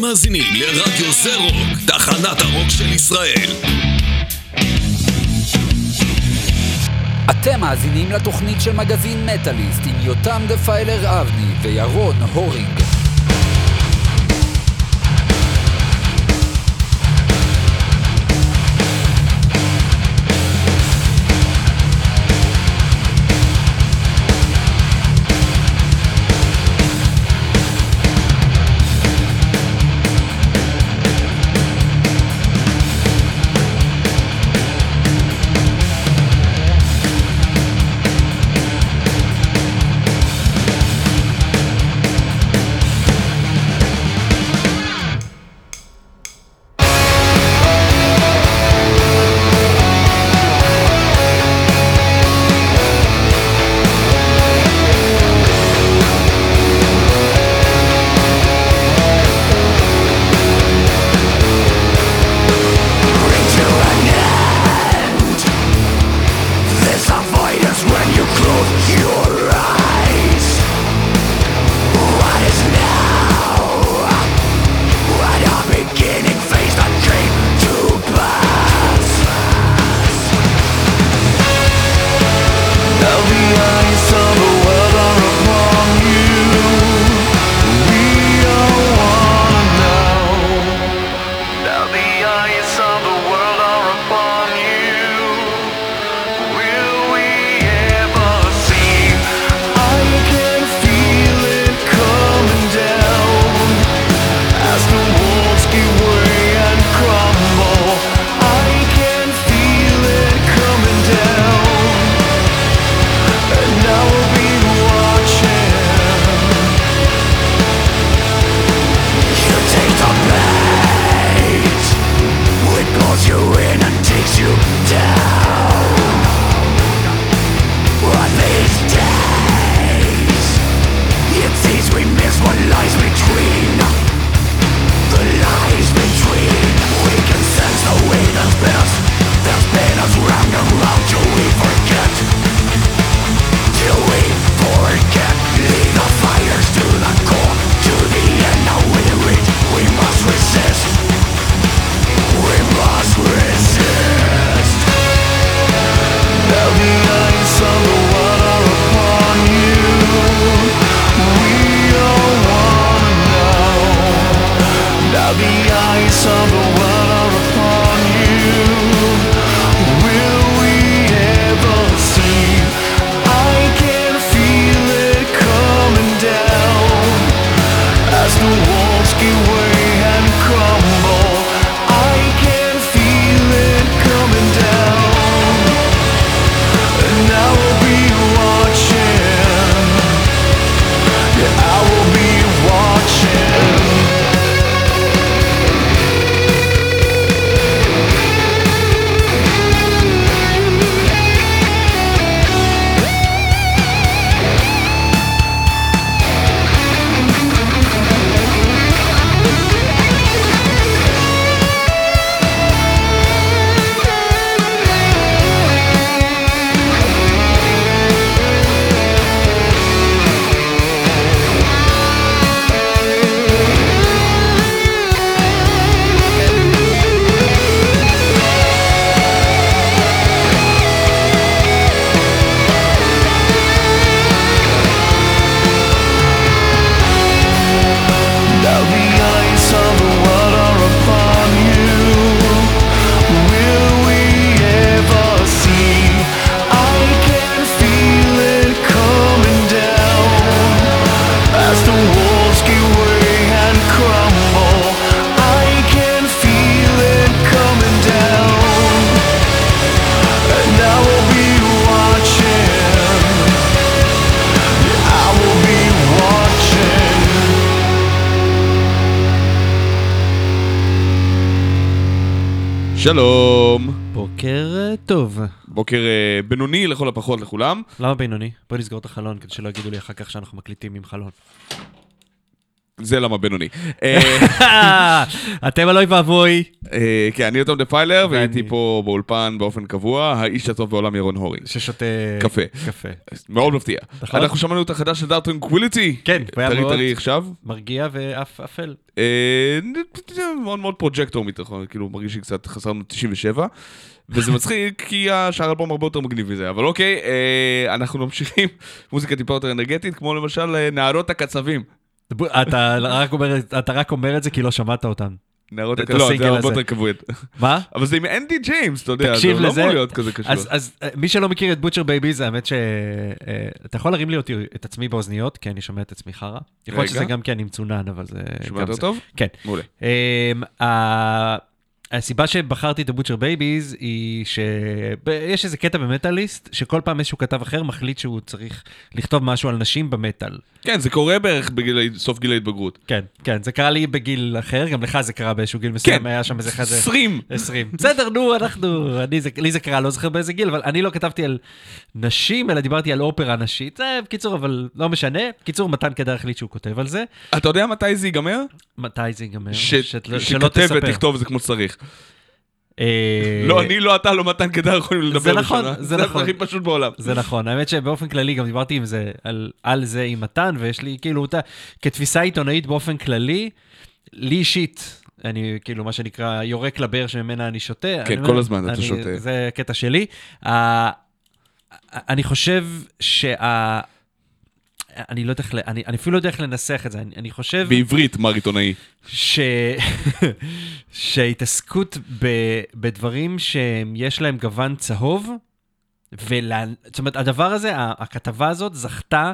מאזינים לרדיו זה רוק, תחנת הרוק של ישראל. אתם מאזינים לתוכנית של מגזין מטאליסט עם יותם דפיילר אבני וירון הורינג. שלום. בוקר אה, טוב. בוקר אה, בינוני לכל הפחות לכולם. למה בינוני? בוא נסגור את החלון כדי שלא יגידו לי אחר כך שאנחנו מקליטים עם חלון. זה למה בינוני. אה, אתם על אוי ואבוי. אה, כן, אני יותם דפיילר, ואני- והייתי פה באולפן באופן קבוע, האיש הטוב בעולם ירון הורינג. ששותה... קפה. קפה. מאוד מפתיע. נכון. אנחנו שמענו את החדש של Dark Tranquillity. כן, הוא היה טרי מאוד- טרי עכשיו. מרגיע ואף אפל. אה, מאוד מאוד Projector מתוכו, כאילו מרגיש לי קצת חזרנו 97. וזה מצחיק כי השאר האלבום הרבה יותר מגניב מזה, אבל אוקיי, אנחנו ממשיכים, מוזיקה טיפה יותר אנרגטית, כמו למשל נערות הקצבים. אתה רק אומר- אתה רק אומר את זה כי לא שמעת אותן. נערות את הקצבים, לא, זה הרבה. יותר כבוד. מה? אבל זה עם Andy James, אתה יודע, זה לא. אמור להיות כזה קשור. אז, אז אה, מי שלא מכיר את Butcher Babies, האמת ש... אה, אתה יכול להרים לי אותי את עצמי באוזניות, כי אני שומע את עצמי חרא. יכול להיות. שזה גם כי אני מצונן, אבל זה... שומע גם יותר זה. טוב? כן. מעולה. הסיבה שבחרתי את ה Butcher Babies היא שיש איזה קטע במטאליסט, שכל פעם איזשהו כתב אחר מחליט שהוא צריך לכתוב משהו על נשים במטאל. כן, זה קורה בערך בסוף גיל ההתבגרות. כן, כן, זה קרה לי בגיל אחר, גם לך זה קרה באיזשהו גיל מסוים, כן, היה שם איזה כזה... 20. 20. בסדר, נו, אנחנו, לי זה קרה, לא זוכר באיזה גיל, אבל אני לא כתבתי על נשים, אלא דיברתי על אופרה נשית. זה, בקיצור, אבל לא משנה. בקיצור, מתן קדר החליט שהוא כותב על זה. אתה יודע מתי זה ייגמר? מתי זה ייגמר? לא- שלא תספר. ותכתוב זה כמו שצריך. אה, לא, אני, לא אתה, לא מתן קדר יכולים לדבר זה נכון. זה נכון. הכי פשוט בעולם. זה נכון, האמת שבאופן כללי גם דיברתי עם זה, על, על זה עם מתן, ויש לי כאילו אותה, כתפיסה עיתונאית באופן כללי, לי אישית, אני כאילו מה שנקרא יורק לבאר שממנה אני שותה. כן, כל אומר, הזמן אתה שותה. זה קטע שלי. Uh, אני חושב שה... אני לא יודע איך, אני, אני אפילו לא יודע איך לנסח את זה, אני, אני חושב... בעברית, מר עיתונאי. ש... שהתעסקות ב... בדברים שיש להם גוון צהוב, ולה... זאת אומרת, הדבר הזה, הכתבה הזאת זכתה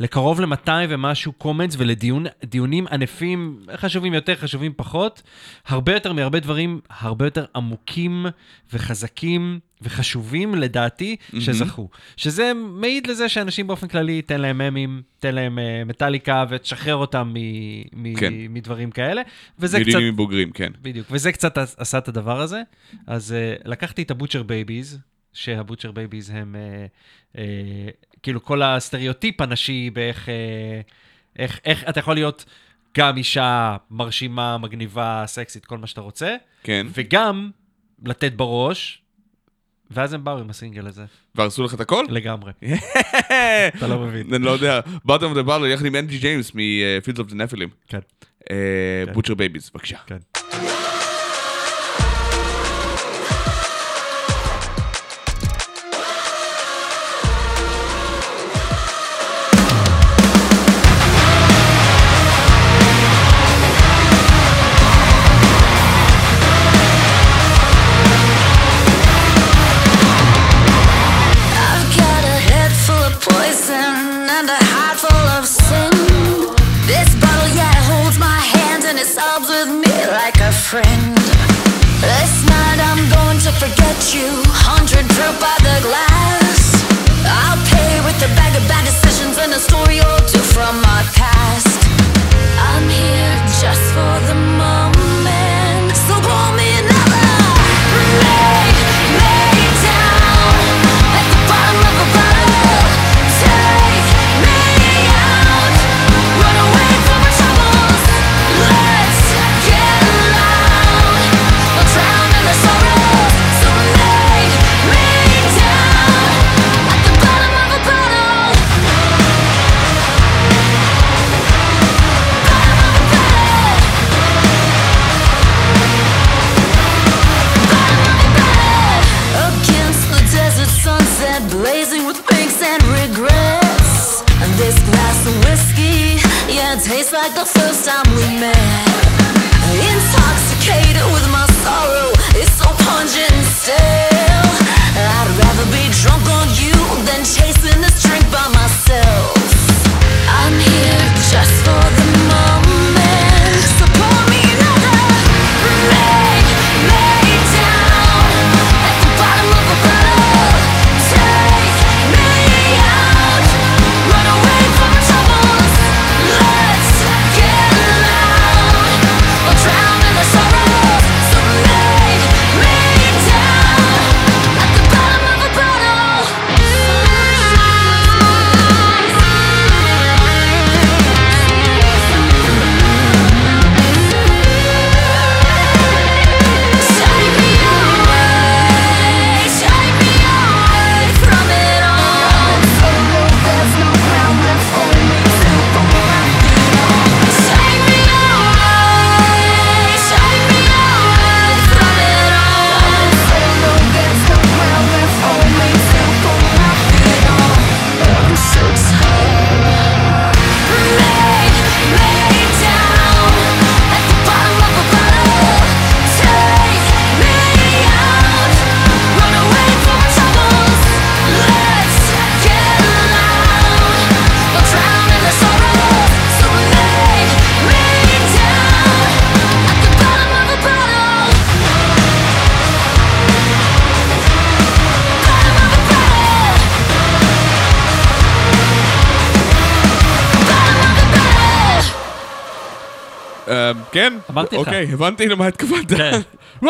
לקרוב ל-200 ומשהו קומנטס ולדיונים ענפים, חשובים יותר, חשובים פחות, הרבה יותר מהרבה דברים, הרבה יותר עמוקים וחזקים וחשובים, לדעתי, שזכו. שזה מעיד לזה שאנשים באופן כללי, תן להם ממים, תן להם אה, מטאליקה ותשחרר אותם מ- מ- כן. מדברים כאלה. וזה קצת... מיליונים בוגרים, כן. בדיוק, וזה קצת עשה את הדבר הזה. אז אה, לקחתי את ה Butcher Babies, שה Butcher Babies הם אה, אה, כאילו כל הסטריאוטיפ הנשי באיך אה, איך, איך אתה יכול להיות גם אישה מרשימה, מגניבה, סקסית, כל מה שאתה רוצה, כן. וגם לתת בראש, ואז הם באו עם הסינגל הזה, והרסו לך את הכל? לגמרי. אתה לא מבין. אני לא יודע. Bottom of the Bottle יחד עם Andy James מ Fields of the Nephilim. כן, Butcher Babies, בבקשה. כן. אמרתי לך. אוקיי, הבנתי למה התכוונת. כן.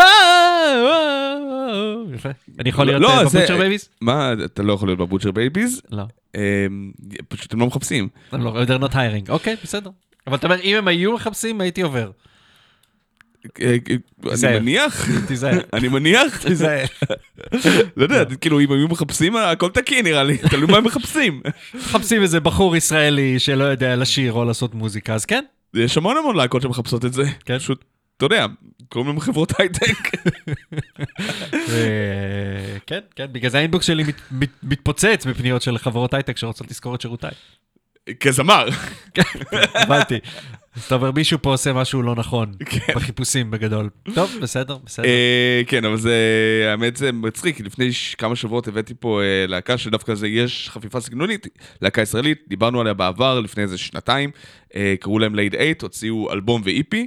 יפה. אני יכול להיות לא, אה, ב Butcher Babies? מה, אתה לא יכול להיות ב Butcher Babies? לא. אה, פשוט הם לא מחפשים. הם לא, they're not hiring. אוקיי, בסדר. אבל אתה אומר, אם הם היו מחפשים, הייתי עובר. אה, אה, אני. מניח, תיזהר. אני מניח, תיזהר. לא יודע, כאילו אם היו מחפשים הכל תקין נראה לי, תלוי מה הם מחפשים. מחפשים איזה בחור ישראלי שלא יודע לשיר או לעשות מוזיקה, אז כן. יש המון המון להקות שמחפשות את זה. כן. פשוט, אתה יודע, קוראים להם חברות הייטק. כן, כן, בגלל זה האינבוקס שלי מת- מת- מתפוצץ בפניות של חברות הייטק שרוצות לשכור את שירותיי. כזמר. הבנתי. אתה אומר, מישהו פה עושה משהו לא נכון כן. בחיפושים בגדול. טוב, בסדר, בסדר. אה, כן, אבל זה, האמת זה מצחיק, לפני כמה שבועות הבאתי פה אה, להקה שדווקא זה, יש חפיפה סגנונית, להקה ישראלית, דיברנו עליה בעבר, לפני איזה שנתיים, אה, קראו להם לייד 8, הוציאו אלבום ו EP,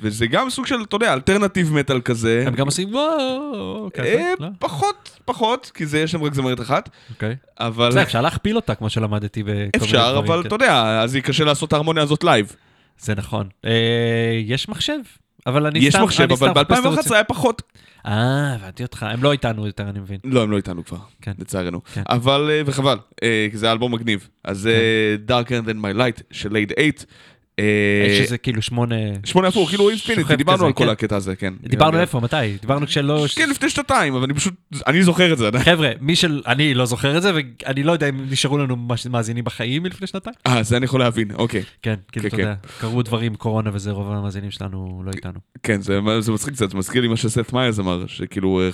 וזה גם סוג של, אתה יודע, אלטרנטיב מטאל כזה. הם גם עושים וואו, ככה, אה, לא? פחות, פחות, כי זה יש שם רק זמרת אחת, אוקיי. אבל בסדר, אפשר להכפיל אותה, כמו שלמדתי בכל מיני אפשר, דברים, אבל. אתה יודע, אז יהיה קשה לעשות את ההרמוניה הזאת live. זה נכון. אה, יש מחשב, אבל אני יש סתם... מחשב, אני אבל סתם מחפש ב-2011 תירוצים. היה פחות. אה, הבנתי אותך. הם לא איתנו יותר, אני מבין. לא, הם לא איתנו כבר, כן. לצערנו. כן. אבל, אה, וחבל, אה, כי זה אלבום מגניב. אז זה Darker than my light של לייד 8. אה, שזה כאילו שמונה... שמונה הפוך, כאילו אינפיניטי, דיברנו על כל כן. הקטע הזה, כן. דיברנו אה, איפה, מתי? דיברנו כשלא... כן, לפני שנתיים, אבל אני פשוט, אני זוכר את זה עדיין. חבר'ה, מי של... אני לא זוכר את זה, ואני לא יודע אם נשארו לנו מאזינים בחיים מלפני שנתיים. אה, זה אני יכול להבין, אוקיי. כן, כאילו, כן, אתה כן. יודע, קרו דברים, קורונה וזה, רוב המאזינים שלנו לא איתנו. כן, זה, מצחיק קצת, זה מזכיר לי מה שסט מיירס אמר, שכאילו אה,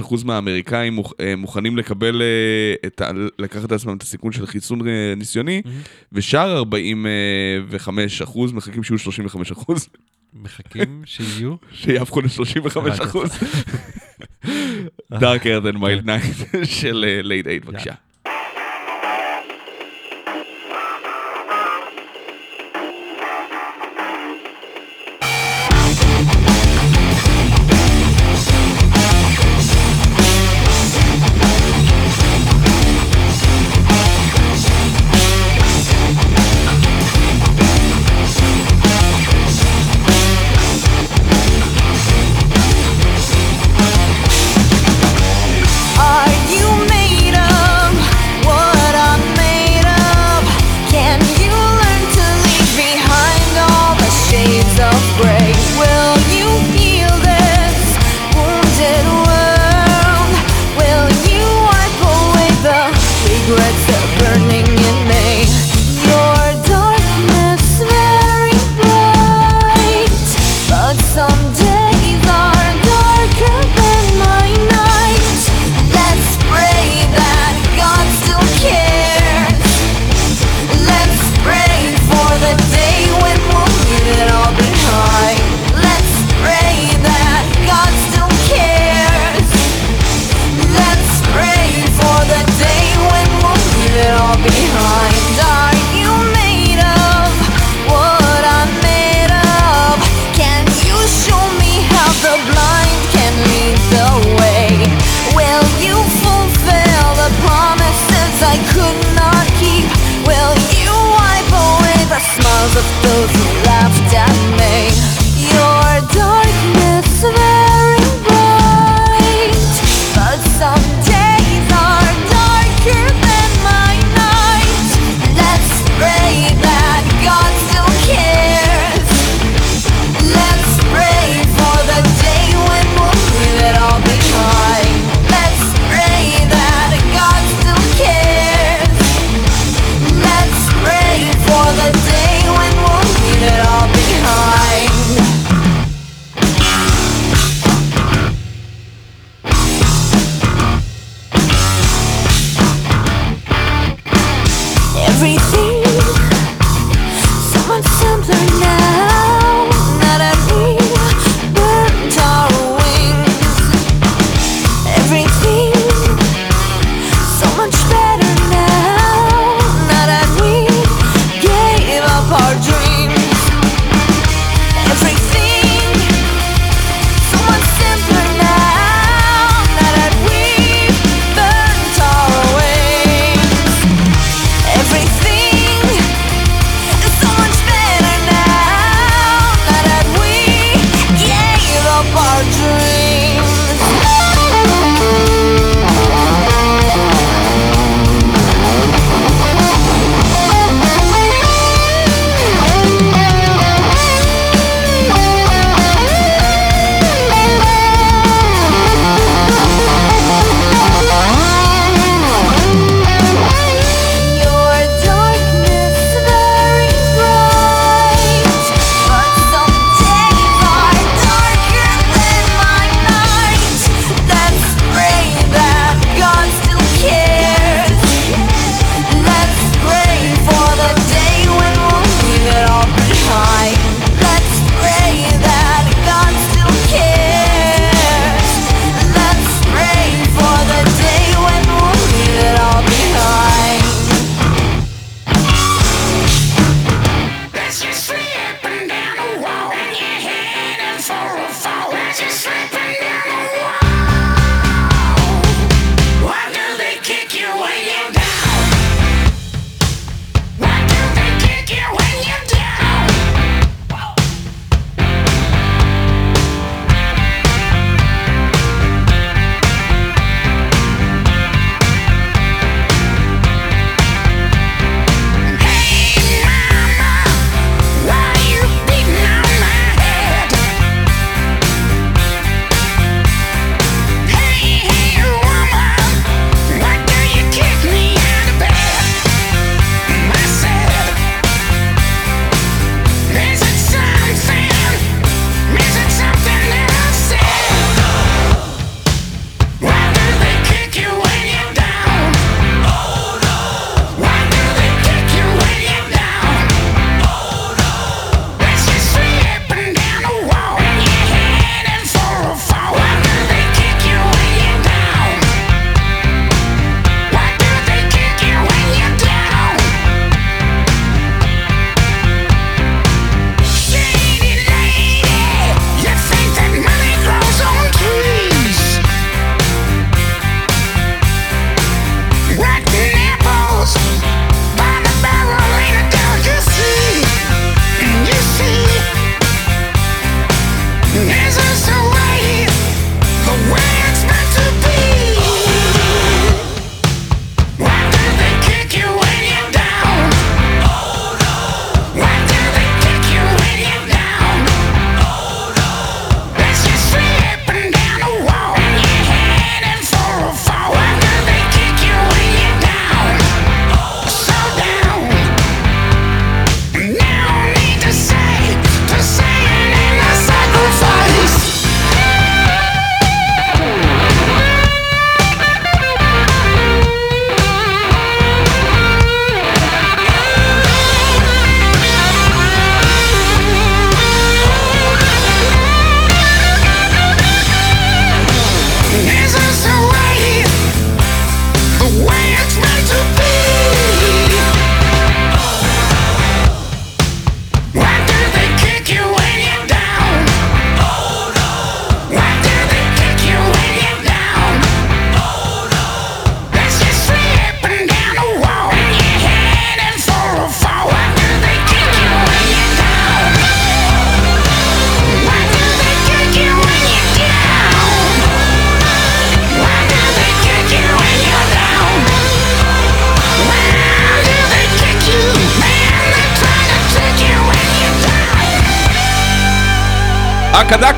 53% מהאמריקאים מוכ, אה, מוכנים לקבל, אה, לקחת לעצמם את הסיכון של חיסון אה, ניסיוני, ושאר 45% מחכים שיהיו 35%, מחכים שיהיו. שיהפכו ל-35%. Darker than my night של אה, לייד 8, בבקשה.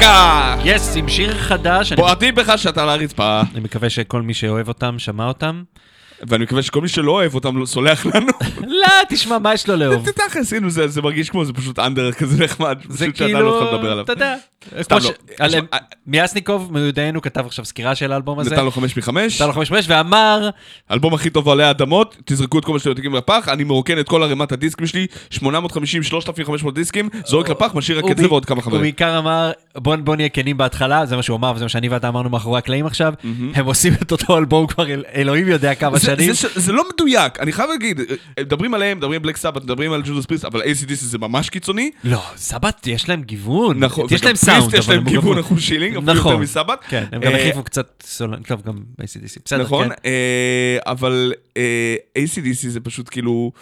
דקה! יס, עם שיר חדש, בועטים בך שאתה על הרצפה, אני מקווה שכל מי שאוהב אותם שמע אותם. ואני מקווה שכל מי שלא אוהב אותם לא סולח לנו. לא, תשמע, מה יש לו לאהוב? תכלס, הנה, זה מרגיש כמו, זה פשוט אנדר כזה נחמד. זה לא כאילו. אתה יודע. כמו לא. תשמע, מיאסניקוב, מיודענו, כתב עכשיו סקירה של האלבום הזה. נתן לו חמש מחמש, נתן לו חמש חמש, ואמר, האלבום הכי טוב עלי האדמות, תזרקו את כל מה שאתם יודעים לפח, אני מרוקן את כל ערימת הדיסקים שלי, 850, 3,500 דיסקים, זורק לפח, משאיר רק הוא את זה ועוד כמה הוא חברים. בעיקר אמר, בוא נהיה כנים בהתחלה, זה מה שהוא אמר, וזה מה שאני ואתה אמרנו מאחורי הקלעים עכשיו. הם עושים את אותו אלבום כבר, אל- אלוהים יודע כמה שנים. זה ש- זה לא מדויק, אני חייב להגיד, אה, מדברים עליהם, מדברים על Black Sabbath, מדברים על Judas Priest, אבל ACDC זה ממש קיצוני. לא, Sabbath, יש להם גיוון. נכון, יש להם סאונד, Priest יש להם הם גיוון גם- אחוז שילינג, אפילו נכון. יותר מ Sabbath. כן, הם גם אה, החליפו קצת סולן, טוב, גם ב-ACDC. בסדר, נכון, כן. אה, אבל אה, ACDC זה פשוט כאילו,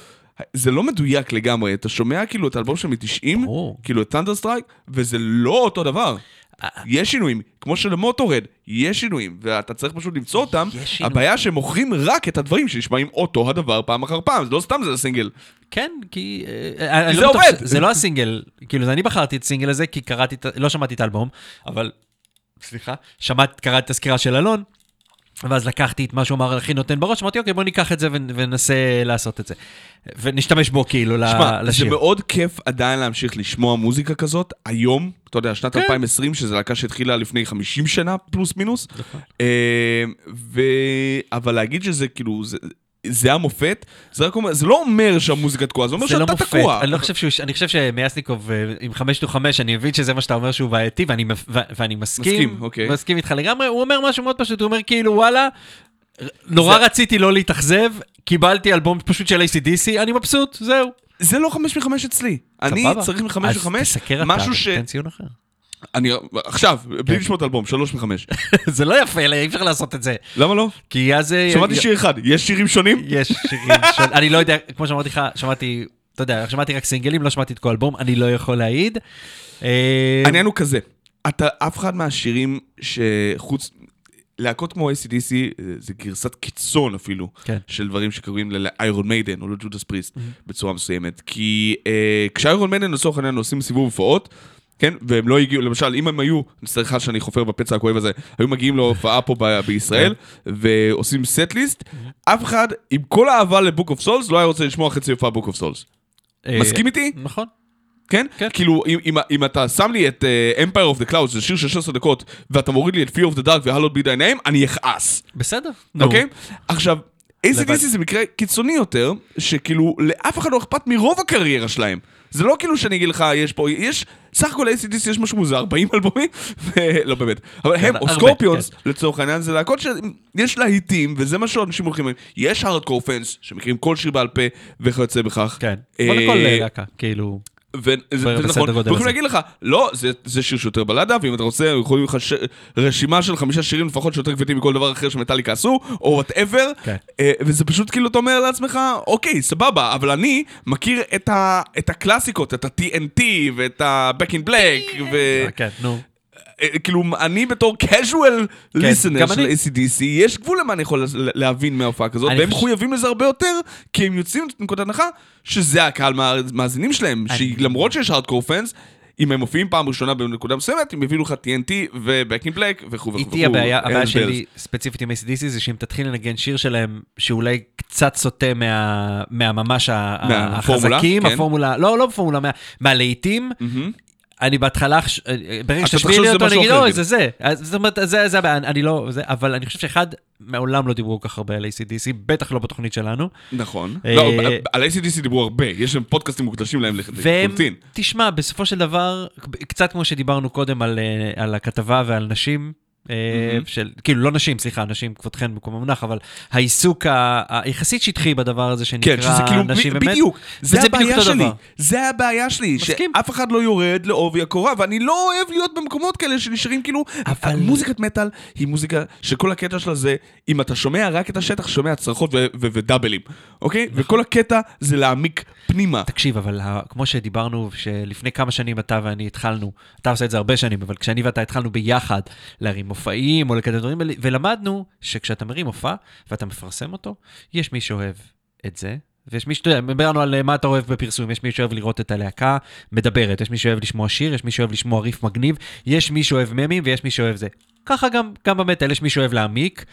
זה לא מדויק לגמרי, אתה שומע כאילו את האלבום שלהם מ-90, ברור. כאילו את Thunderstruck, וזה לא אותו דבר. אה. יש שינויים, כמו של Motörhead, יש שינויים, ואתה צריך פשוט למצוא אותם. יש שינויים. הבעיה שהם מוכרים רק את הדברים שנשמעים אותו הדבר פעם אחר פעם, זה לא סתם זה הסינגל. כן, כי... אה, אני זה לא עובד. זה לא הסינגל, כאילו, אני בחרתי את הסינגל הזה, כי קראתי, לא שמעתי את האלבום, אבל, סליחה, שמעתי, קראתי את הסקירה של אלון, ואז לקחתי את מה שהוא אמר הכי נותן בראש, אמרתי, אוקיי, בוא ניקח את זה ונ- וננסה לעשות את זה. ונשתמש בו כאילו ל- שמע, זה לשיר. מאוד כיף עדיין להמשיך לשמוע מוזיקה כזאת, היום, אתה יודע, שנת כן. 2020, שזו להקה שהתחילה לפני 50 שנה, פלוס מינוס. נכון. אה, ו... אבל להגיד שזה כאילו, זה... זה המופת, זה רק אומר, זה לא אומר שהמוזיקה תקועה, זה אומר זה לא שאתה מופת, תקוע. אני לא חושב שהוא, אני חושב שמייסניקוב אה, עם חמש טו חמש, אני מבין שזה מה שאתה אומר שהוא בעייתי, ואני, ו- ואני מסכים, מסכים, אוקיי. מסכים איתך לגמרי, הוא אומר משהו מאוד פשוט, הוא אומר כאילו וואלה, נורא רציתי לא להתאכזב, קיבלתי אלבום פשוט של ACDC, אני מבסוט, זהו. זה לא חמש מחמש אצלי. אני סבבה. צריך מחמש מחמש, תסקר אתה, משהו ש... ותן ציון אחר. אני... עכשיו, כן. בלי לשמוע את האלבום, שלוש מחמש. זה לא יפה, אי אפשר לעשות את זה. למה לא? כי אז... שמעתי שיר אחד, יש שירים שונים? יש שירים של... אני לא יודע, כמו שאמרתי לך, שמעתי, אתה יודע, שמעתי רק סינגלים, לא שמעתי את כל האלבום, אני לא יכול להעיד. אה, העניין הוא כזה, אתה, אף אחד מהשירים שחוץ, להקות כמו ACDC זה גרסת קיצון אפילו, כן. של דברים שקוראים ל Iron Maiden או ל Judas Priest בצורה מסוימת. כי אה, כש Iron Maiden לצורך העניין עושים סיבוב הופעות, כן, והם לא הגיעו, למשל, אם הם היו, סליחה שאני חופר בפצע הכואב הזה, היו מגיעים להופעה פה ב- בישראל, ועושים set list, אף אחד, עם כל האהבה ל Book of Souls, לא היה רוצה לשמוע חצי הופעה Book of Souls. מסכים איתי? נכון. כן? כן. כאילו, אם, אם, אם אתה שם לי את uh, Empire of the Clouds, זה שיר של 16 דקות, ואתה מוריד לי את Fear of the Dark ו-Hallowed be thy name, אני אכעס, בסדר. אוקיי? עכשיו, לבד. ACDC זה מקרה קיצוני יותר, שכאילו, לאף אחד לא אכפת מרוב הקריירה שלהם. זה לא כאילו שאני אגיד לך, יש פה, יש, סך הכל ל-ACDC יש משהו מוזר, 40 אלבומים, לא באמת. אבל הם, או הרבה, סקורפיונס, לצורך העניין, זה להקות שיש להיטים, וזה מה שאנשים הולכים, יש hardcore fans, שמכירים כל שיר בעל פה וכיוצא בכך. כן. כמו לכל להקה, כאילו. וזה נכון, הזה. להגיד לך, לא, זה, זה שיר שיותר בלדה, ואם אתה רוצה, יכולים לך ש... רשימה של חמישה שירים לפחות שיותר כבדים מכל דבר אחר שמטאליקה עשו, או וואטאבר, כן. וזה פשוט כאילו, אתה אומר לעצמך, אוקיי, סבבה, אבל אני מכיר את, ה... את הקלאסיקות, את ה-TNT, ואת ה-Back in Black, ו... כן, נו. אה, כאילו, אני בתור casual listener גם של אני. ACDC, יש גבול למה אני יכול לה- להבין מההופעה כזאת, והם מחויבים לזה הרבה יותר, כי הם יוצאים מנקודת הנחה שזה הקהל מהמאזינים שלהם, אני- שלמרות שיש הארדקור פאנס, אם הם מופיעים פעם ראשונה בנקודה מסוימת, הם יביאו לך TNT ו-Back in Black וכו' וכו'. איתי הבעיה, הבעיה שלי. ספציפית עם ACDC זה שאם תתחיל לנגן שיר שלהם שאולי קצת סוטה מה- מהממש החזקים, כן. הפורמולה, לא, לא בפורמולה, מה- מהלהיטים. אני בהתחלה, חש- ברגע אתה שתשמיע תחשוב לי אותו, אני אגיד, אוי, כן." זה זה. זאת אומרת, זה זה הבעיה, אני לא, זה, אבל אני חושב שאחד, מעולם לא דיברו כל כך הרבה על ACDC, בטח לא בתוכנית שלנו. נכון. אה, לא, על ACDC דיברו הרבה, יש להם פודקאסטים מוקדשים להם לחלוטין. תשמע, בסופו של דבר, קצת כמו שדיברנו קודם על, אה, על הכתבה ועל נשים, אה, של, כאילו לא נשים, סליחה, נשים כבודכן במקום המונח, אבל העיסוק היחסית שטחי בדבר הזה שנקרא כן, שזה כאילו, נשים באמת, בדיוק, זה הבעיה שלי, דבר. זה הבעיה שלי, מסכים. שאף אחד לא יורד לעובי הקורה, ואני לא אוהב להיות במקומות כאלה שנשארים כאילו, אבל- מוזיקת מטאל היא מוזיקה שכל הקטע שלה זה, אם אתה שומע רק את השטח, שומע צרחות ו- ו- ודאבלים, אוקיי? נכון. וכל הקטע זה להעמיק פנימה. תקשיב, אבל ה- כמו שדיברנו, שלפני כמה שנים אתה ואני התחלנו, אתה עושה את זה הרבה שנים, אבל כשאני ואתה התחלנו ביחד להרים מופעים או לקדם דברים, ולמדנו שכשאתה מרים מופע ואתה מפרסם אותו, יש מי שאוהב את זה, ויש מי שאתה יודע, דיברנו על אה, מה אתה אוהב בפרסום, יש מי שאוהב לראות את הלהקה מדברת, יש מי שאוהב לשמוע שיר, יש מי שאוהב לשמוע ריף מגניב, יש מי שאוהב ממים ויש מי שאוהב זה. ככה גם, גם במטאל, יש מי שאוהב להעמיק,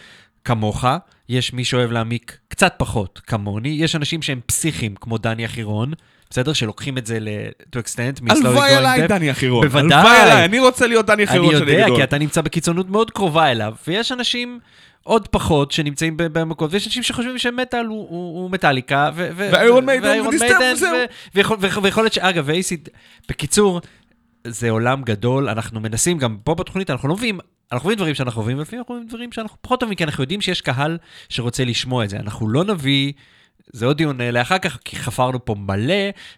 כמוך, יש מי שאוהב להעמיק קצת פחות, כמוני, יש אנשים שהם פסיכים, כמו דני אחירון, בסדר? שלוקחים את זה ל- to extent, מ-slowly הלוואי going עליי depth. דני החירון. בוודאי. הלוואי עליי, אני רוצה להיות דני אני החירון יודע, גדול. כי אתה נמצא בקיצונות מאוד קרובה אליו, ויש אנשים עוד פחות שנמצאים במקום, ויש אנשים שחושבים שמטאל הוא, הוא, הוא מטאליקה, ו- ו- ואיירון מיידן, ויכול- להיות ש... אגב, ואייסיד, בקיצור, זה עולם גדול, אנחנו מנסים, גם פה בתוכנית, אנחנו לא מביאים, אנחנו מביאים דברים שאנחנו אוהבים, ולפעמים אנחנו מביאים דברים שאנחנו פחות אוהבים, כי אנחנו יודעים שיש קהל שרוצה לשמוע את זה. אנחנו לא נביא... זה עוד דיון אה, לאחר כך, כי חפרנו פה מלא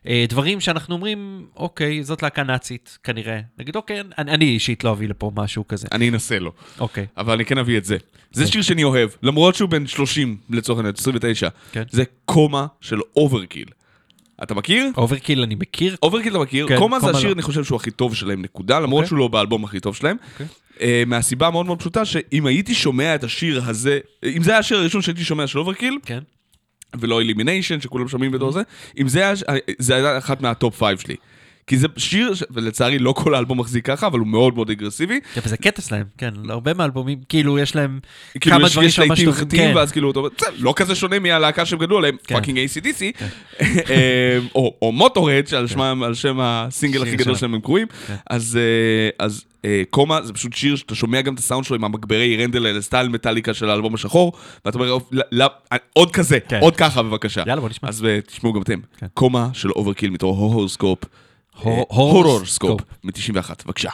אה, דברים שאנחנו אומרים, אוקיי, זאת להקה נאצית, כנראה. נגיד, אוקיי, אני, אני אישית לא אביא לפה משהו כזה. אני אנסה לו. אוקיי. אבל אני כן אביא את זה. זה שיר שאני אוהב, למרות שהוא בן 30 לצורך העניין, 29. כן. זה קומה של Overkill. אתה מכיר? Overkill אני מכיר, Overkill אתה מכיר? כן, קומה זה השיר, לא. אני חושב שהוא הכי טוב שלהם, נקודה, למרות אוקיי. שהוא לא באלבום הכי טוב שלהם. אה, מהסיבה המאוד מאוד פשוטה, שאם הייתי שומע את השיר הזה, אם זה היה השיר הראשון שהייתי שומע של Overkill, כן. ולא Elimination, שכולם שומעים בתור זה, אם זה זה היה אחת מה top five שלי. כי זה שיר, ש- ולצערי לא כל האלבום מחזיק ככה, אבל הוא מאוד מאוד אגרסיבי. כן, וזה קטע שלהם, כן, הרבה מהאלבומים, כאילו יש להם כאילו כמה יש, דברים יש להיטים חטאים, כן. ואז כאילו אתה אומר, "בסדר, לא כזה שונה מהלהקה שהם גדלו עליהם, כן. fucking ACDC, אה, או או Motörhead, שעל שמם- על שם הסינגל הכי גדול שלהם. הם קרויים, כן. אז אה, אז, אה, קומה זה פשוט שיר שאתה שומע גם את הסאונד שלו עם המגברי Randall האלה, style Metallica של האלבום השחור, ואתה אומר, "לא, לא, עוד כזה, כן. עוד ככה בבקשה. יאללה, בוא נשמע. אז תשמעו גם אתם. כן. קומה של Overkill מתוך Horoscope. Hor- Horrorscope, מ-91, בבקשה.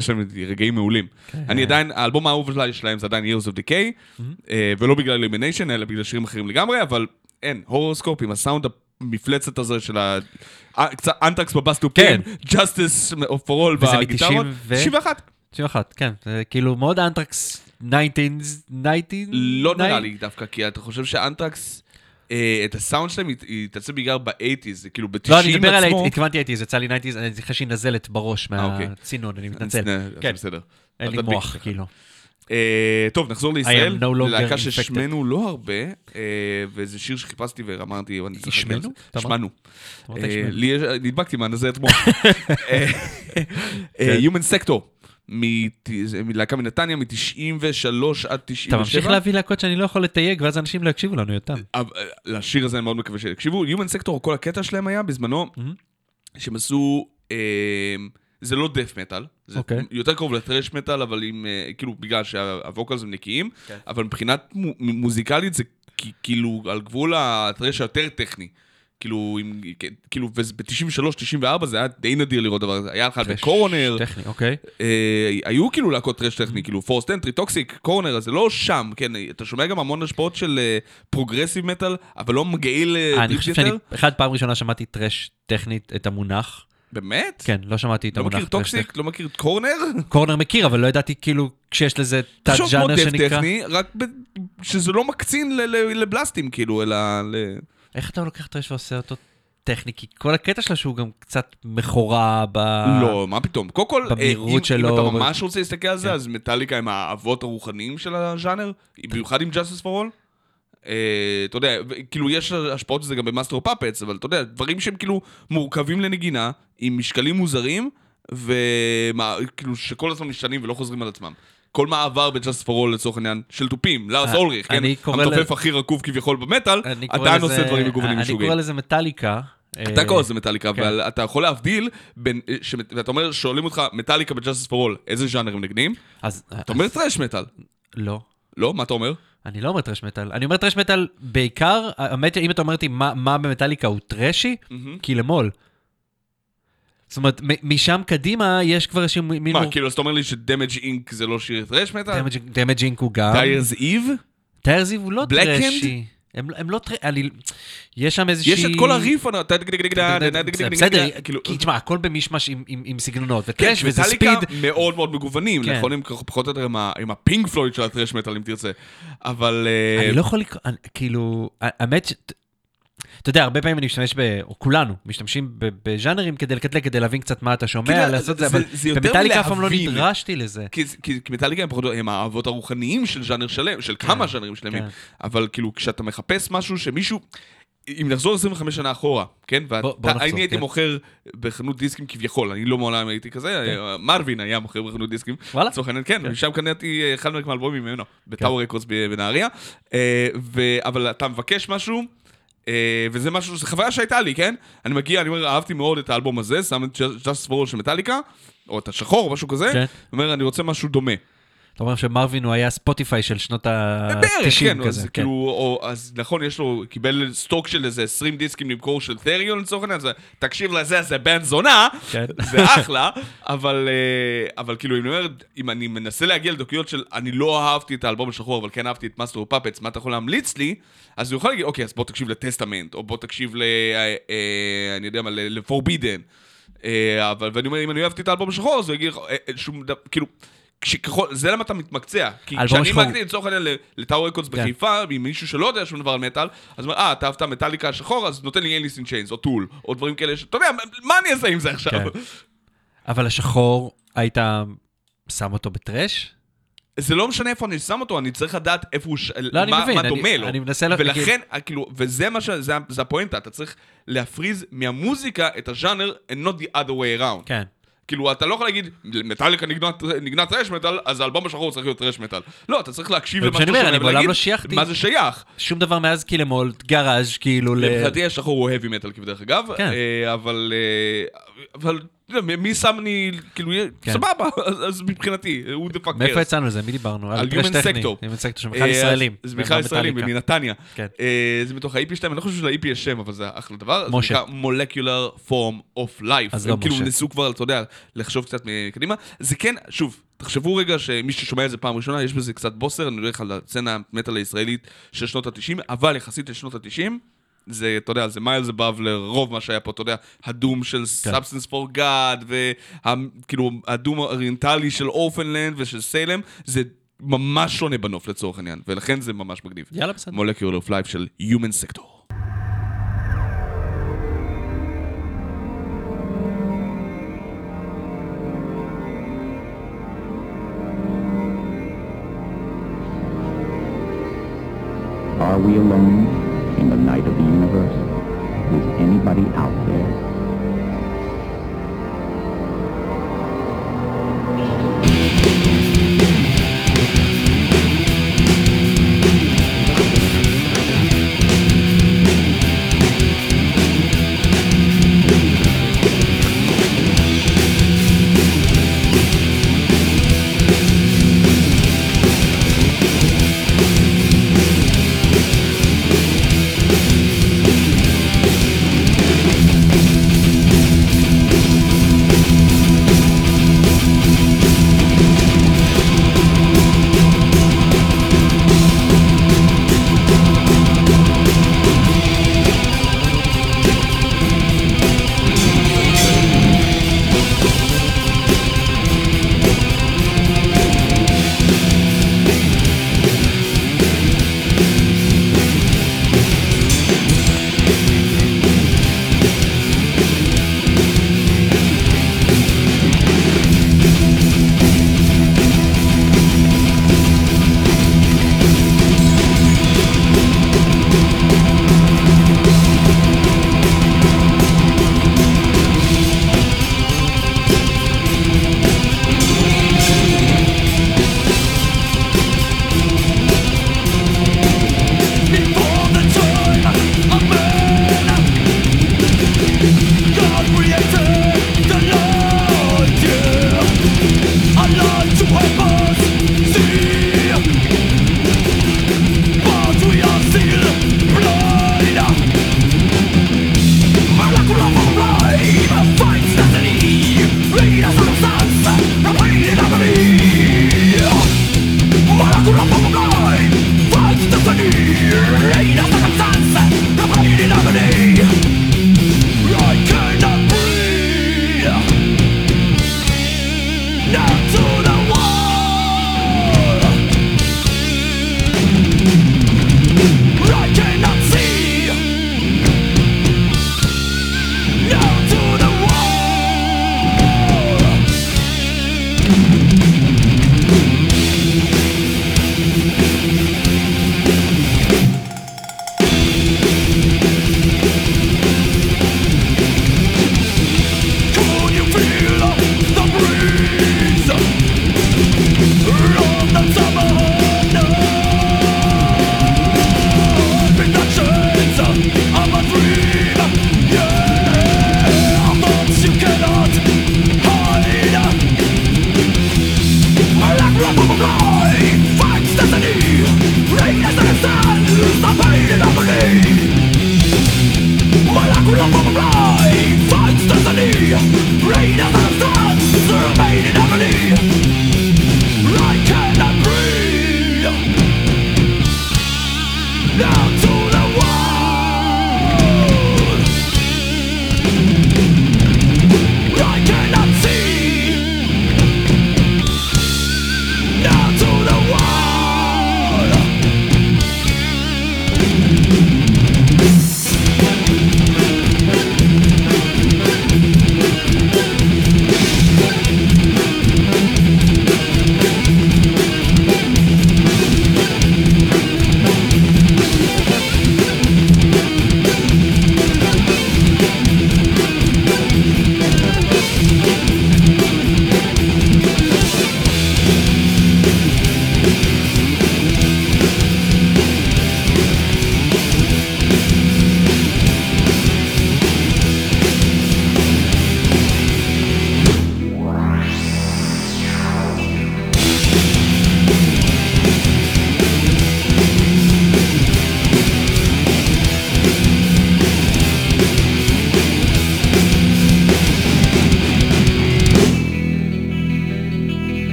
יש להם רגעים מעולים. אני עדיין, האלבום האהוב שלה- שלהם זה עדיין Years of Decay, אה, ולא בגלל Elimination, אלא בגלל שירים אחרים לגמרי, אבל אין, הורוסקופ עם הסאונד המפלצת הזה של ה... אה, קצת אנטרקס בבסטופים, Justice for All וזה בגיטרות. מ- 90 ו- 91. 91, כן. זה כאילו מאוד אנטרקס 19's, 19's. לא נראה לי דווקא, כי אתה חושב שאנטרקס, את הסאונד שלהם היא- תעשה בעיקר ב-80's, זה כאילו ב-90 עצמו. לא, אני מדבר על, ה- התכוונתי הייתי, זה יצא לי 90's, אני זוכר שהיא נזלת בראש אוקיי. מהצינון, אני מתנצל. כן, בסדר. אין לי מוח. כאילו. אה, טוב, נחזור לישראל, I am no longer infected. ששמנו לא הרבה, אה, וזה שיר שחיפשתי ואמרתי, אני צריך השמנו? שמנו. אה, השמנו. לי נדבקתי מהנזרת מוח. אה, אה, כן. Human Sector, מלהקה מנתניה, מ-93 עד 97. אתה ממשיך להביא להקות שאני לא יכול לתייג, ואז אנשים לא יקשיבו לנו. אבל, אה, לשיר הזה אני מאוד מקווה שיקשיבו. Human Sector, כל הקטע שלהם היה בזמנו, שהם עשו, אה, זה לא death metal, זה אוקיי. יותר קרוב ל thrash metal, אבל עם, אה, כאילו, בגלל שה vocals הם נקיים, כן. אבל מבחינת מו- מוזיקלית זה כאילו על גבול ה thrash היותר טכני. כאילו, עם, כאילו, וב-93, 94 זה היה די נדיר לראות דבר כזה. היה לך ב Coroner, טכני, אוקיי. אה, היו כאילו להקות thrash טכני, כאילו Forced Entry, Toxik, Coroner, אז זה לא שם, כן, אתה שומע גם המון השפעות של פרוגרסיב מטאל, אבל לא מגעיל אה, אני חושב שאני. אחד, פעם ראשונה שמעתי טרש טכנית את המונח. באמת? כן, לא שמעתי את לא המונח מכיר טרש טוקסיק? לא מכיר קורנר? קורנר מכיר, אבל לא ידעתי כאילו כשיש לזה תת תחשוב כמו דף שנקרא. טכני, רק ב- שזה לא מקצין ל- ל- לבלסטים, כאילו, אלא. איך אתה לוקח טרש ועושה אותו טכני? כי כל הקטע שלו שהוא גם קצת מכורה ב... לא, מה פתאום. קודם כל, אה, במהירות אם- אם שלו, אתה ב- ממש רוצה להסתכל על זה, כן. אז מטאליקה הם האבות הרוחניים של הז'אנר, במיוחד עם Justice for All. אה, אתה יודע, כאילו יש השפעות לזה גם ב Master of Puppets, אבל אתה יודע, דברים שהם כאילו מורכבים לנגינה, עם משקלים מוזרים, וכאילו שכל הזמן משתנים ולא חוזרים על עצמם. כל מעבר ב- Justice for All לצורך העניין של תופים, לארס אה, אולריך, כן? אני המתופף הכי רקוב כביכול במטאל, אני עדיין עושה דברים מגוונים אני משוגעים. קורא לזה מטאליקה. אתה אה, קורא לזה מטאליקה, כן. אבל אתה יכול להבדיל בין, אה, ואתה אומר, שואלים אותך, Metallica for All, איזה ז'אנר הם נגנים? אז... אתה אומר thrash metal. לא. לא? מה אתה אומר? אני לא אומר thrash metal. אני אומר thrash metal בעיקר, האמת, אם אתה אומר אותי מה, מה במטאליקה הוא טרשי, Kill 'Em All. זאת אומרת, משם קדימה יש כבר איזשהו מין... מה, כאילו, אז אתה אומר לי ש Damage Inc זה לא שיר thrash metal? דמג' אינק הוא גם. Dyers Eve? Dyers Eve הוא לא? טרשי. הם, הם לא טרשי, אני... יש שם איזושהי... יש את כל הריף, בסדר, כי תשמע, הכל במישמש עם- עם עם סגנונות, כן, וטרש וזה ספיד. מאוד מאוד מגוונים, כן. נכון, הם פחות או יותר עם הפינק פלויד של הטרש מטאל, אם תרצה. אבל... אה, אני לא יכול לקרוא, כאילו, האמת. אתה יודע, הרבה פעמים אני משתמש ב... או כולנו משתמשים בז'אנרים כדי לקטלג, כדי להבין קצת מה אתה שומע, כאילו, לעשות זה, זה- אבל זה במטאליקה אף פעם לא. נדרשתי לזה. כי, כי, כי מטאליקה הם הם האבות הרוחניים של ז'אנר שלם, של כמה ז'אנרים שלמים. כן. אבל כאילו, כשאתה מחפש משהו שמישהו... אם נחזור 25 שנה אחורה, כן? בוא- בוא נחזור, אני הייתי כן. מוכר בחנות דיסקים כביכול, אני לא מעולם הייתי כזה, מרווין היה מוכר בחנות דיסקים. וואלה? לצורך העניין, כן, משם קניתי אה, אחד מהאלבומים ממנו, בטאור רקורדס ב- בנהריה. אה, ו- אבל אתה מבקש משהו, אה, וזה משהו, זו חוויה שהייתה לי, כן? אני מגיע, אני אומר, אהבתי מאוד את האלבום הזה, שם את Just for All של מטאליקה, או את השחור, או משהו כזה, כן. אומר, אני רוצה משהו דומה. אתה אומר שמרווין הוא היה ספוטיפיי של שנות בערך, ה-90 כן, כזה. אז כן. כאילו, או, אז נכון, יש לו, קיבל סטוק של איזה 20 דיסקים למכור של Therion לצורך העניין, אז תקשיב לזה, זה בן זונה, כן. זה אחלה, אבל, אה, אבל כאילו, אם אני אומר, אם אני מנסה להגיע לדקויות של, אני לא אהבתי את האלבום השחור, אבל כן אהבתי את Master of Puppets, מה אתה יכול להמליץ לי? אז הוא יכול להגיד, אוקיי, אז בוא תקשיב ל Testament, או בוא תקשיב ל... אה, אה, אני יודע מה, ל Forbidden. אבל, ואני אומר, אם אני אהבתי את האלבום השחור, אז הוא יגיד, אה, שום דבר, כאילו... כשככל, זה למה אתה מתמקצע. כי כשאני מגדיל לצורך העניין לטאור רקורדס כן. בחיפה, עם מישהו שלא יודע שום דבר על מטאל, אז הוא אומר, אה, אתה אהבת מטאליקה השחור, אז נותן לי אליס אין צ'יינס, או טול, או דברים כאלה, שאתה יודע, מה אני אעשה עם זה עכשיו? כן. אבל השחור, היית שם אותו בטרש? זה לא משנה איפה אני שם אותו, אני צריך לדעת איפה הוא, ש... לא, אני מה, מבין, מה אני- דומה לו. אני מנסה לה- ולכן, כאילו, וזה מה ש... זה, זה הפואנטה, אתה צריך להפריז מהמוזיקה את הז'אנר, and not the other way around. כן. כאילו, אתה לא יכול להגיד, מטאליקה נגנה- thrash metal, אז האלבום השחור צריך להיות thrash metal. לא, אתה צריך להקשיב למה שאתה שומע ולהגיד לא. מה זה שייך. שום דבר מאז Kill 'Em All, Garage כאילו ל... מבחינתי השחור הוא heavy metal כבדרך אגב, כן. אה, אבל, אה, אבל מי שם לי, כאילו, כן. סבבה, אז- מבחינתי, הוא the fuck מאיפה יצאנו לזה? מי דיברנו? על טכני. Sector. Human Sector, שהם בכלל ישראלים. זה בכלל ישראלים. מנתניה. כן. אה, זה מתוך ה-EP שלהם, אני לא חושב של-EP יש שם, אבל זה אחלה דבר. משה. זה נקרא Molecular Form of Life. אז הם לא כאילו משה. ניסו כבר, אתה יודע, לחשוב קצת מקדימה. זה כן, שוב, תחשבו רגע שמי ששומע את זה פעם ראשונה, יש בזה קצת בוסר, אני הולך על הסצנה המטאל הישראלית של שנות ה-90, אבל יחסית לשנות ה-90, זה, אתה יודע, זה miles above לרוב מה שהיה פה, אתה יודע, ה doom של כן. Substance for God, וכאילו, ה doom האוריינטלי של Orphaned Land ושל Salem, זה ממש שונה בנוף לצורך העניין, ולכן זה ממש מגניב. יאללה, בסדר. Molecule of Life של Human Sector.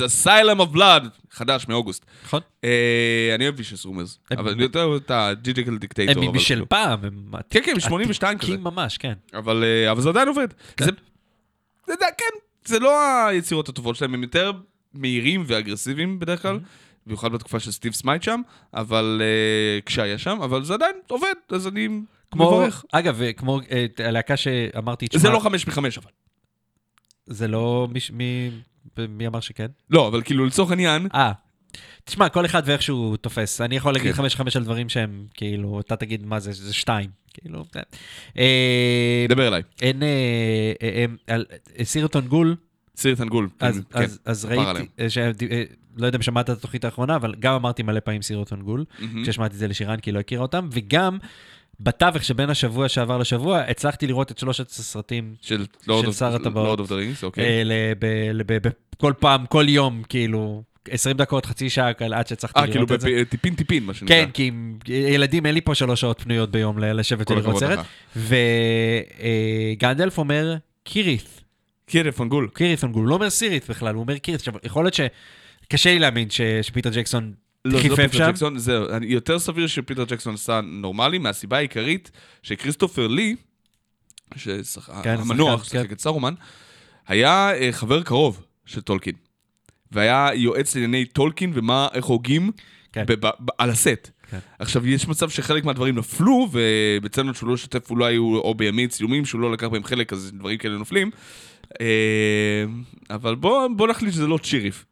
Rumors, Asylum of Blood, חדש מאוגוסט. נכון? אה, אני אוהב Rumors, הם- אבל אני יותר אוהב את ה-Digital הם Dictator. אבל משל כאילו. פעם, הם כן, כן, מ-82 כזה. ממש, כן. אבל, אה, אבל זה עדיין עובד. זה, די- כן, זה לא היצירות הטובות שלהם, הם יותר מהירים ואגרסיביים בדרך כלל, במיוחד בתקופה של Steve Smyth שם, אבל אה, כשהיה שם, אבל זה עדיין עובד, אז אני כמו, מברך. אגב, כמו אה, הלהקה שאמרתי, זה לא חמש מחמש אבל. זה לא מי, ש- מי, אמר שכן? לא, אבל כאילו לצורך העניין, אה, תשמע, כל אחד ואיך שהוא תופס. אני יכול להגיד כן. חמש חמש על דברים שהם, כאילו, אתה תגיד מה זה, זה שתיים. כאילו, זה. אה, דבר אליי. אין, אה, אה, סירטון גול, סרט אנגול. אז, כן, ראיתי, לא יודע אם שמעת את התוכנית האחרונה, אבל גם אמרתי מלא פעמים סירטון גול. כששמעתי את זה לשירן, כי היא לא הכירה אותם, וגם בתווך שבין השבוע שעבר לשבוע, הצלחתי לראות את שלושת הסרטים של של שר הטבעות. Lord of the Rings, אוקיי. אה, כל פעם, כל יום, כאילו, 20 דקות, חצי שעה, עד שהצלחתי אה, כאילו לראות את זה. בטיפין טיפין, מה שנקרא. כן, כי עם ילדים, אין לי פה שלוש שעות פנויות ביום לשבת ולראות סרט. וגנדלף אומר, קירית', קירף אנגול. קירית' הוא לא אומר סירית בכלל, הוא אומר קירית'. עכשיו, יכול להיות ש... קשה לי להאמין ש- שפיטר ג'קסון לא, זה לא פיטר שם. ג'קסון, זהו. אני- יותר סביר שפיטר ג'קסון עשה נורמלי, מהסיבה העיקרית שכריסטופר לי, ששח- כן, המנוח, שחקן, ששיחק את סרומן, היה אה, חבר קרוב של טולקין. והיה יועץ לענייני טולקין ומה, איך הוגים כן. על הסט. כן. עכשיו, יש מצב שחלק מהדברים נפלו, ובצלם שהוא לא שתף, אולי הוא או בימי צילומים שהוא לא לקח בהם חלק, אז דברים כאלה נופלים. אה, אבל בוא בוא נחליט שזה לא צ'יריף.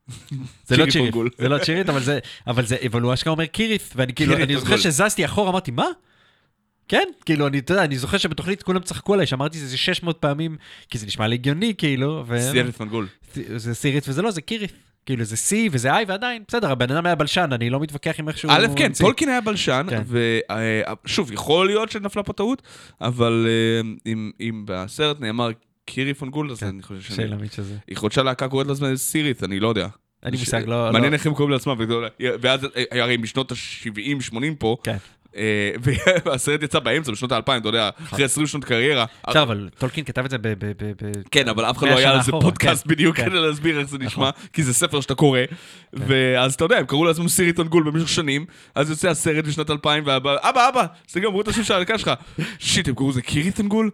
זה לא צ'יריף צ'יריף. זה לא צ'ירית, אבל זה, אבל זה, אבל הוא אשכרה אומר קירית', ואני כאילו, אני זוכר. שזזתי אחורה, אמרתי, מה? כן, כאילו, אני, אתה יודע, אני זוכר שבתוכנית כולם צחקו עליי, שאמרתי זה 600 פעמים, כי זה נשמע לי הגיוני, כאילו, ו... סיארף אנגול. זה סירית וזה לא, זה קירית'. כאילו, זה C וזה I ועדיין, בסדר, הבן אדם היה בלשן, אני לא מתווכח עם איך שהוא... א', כן. טולקין היה בלשן, כן. ושוב, יכול להיות שנפלה פה טעות, אבל אה, אם- אם בסרט נאמר קירי פונגול, אז כן, אני חושב שאני... שאלה מי שזה. יכול להיות שהלהקה קוראת לעצמה סירית, אני לא יודע. אין לי מושג, לא... מעניין לא- איך הם קוראים לעצמם, ואז אה, הרי משנות ה-70-80 פה, כן. והסרט יצא באמצע, בשנות ה-2000, אתה יודע, אחרי 20 שנות קריירה. בסדר, אבל טולקין כתב את זה ב... כן, אבל אף אחד לא היה על זה פודקאסט כן, בדיוק כן. כדי להסביר איך זה נשמע, נכון. כי זה ספר שאתה קורא. ואז אתה יודע, הם קראו לעצמם סירית אונגול במשך שנים, אז יוצא הסרט בשנת 2000, ואבא, אבא, אבא, זה גם אמרו את השם של הלהקה שלך. שיט, הם קראו לזה קירית' אונגול?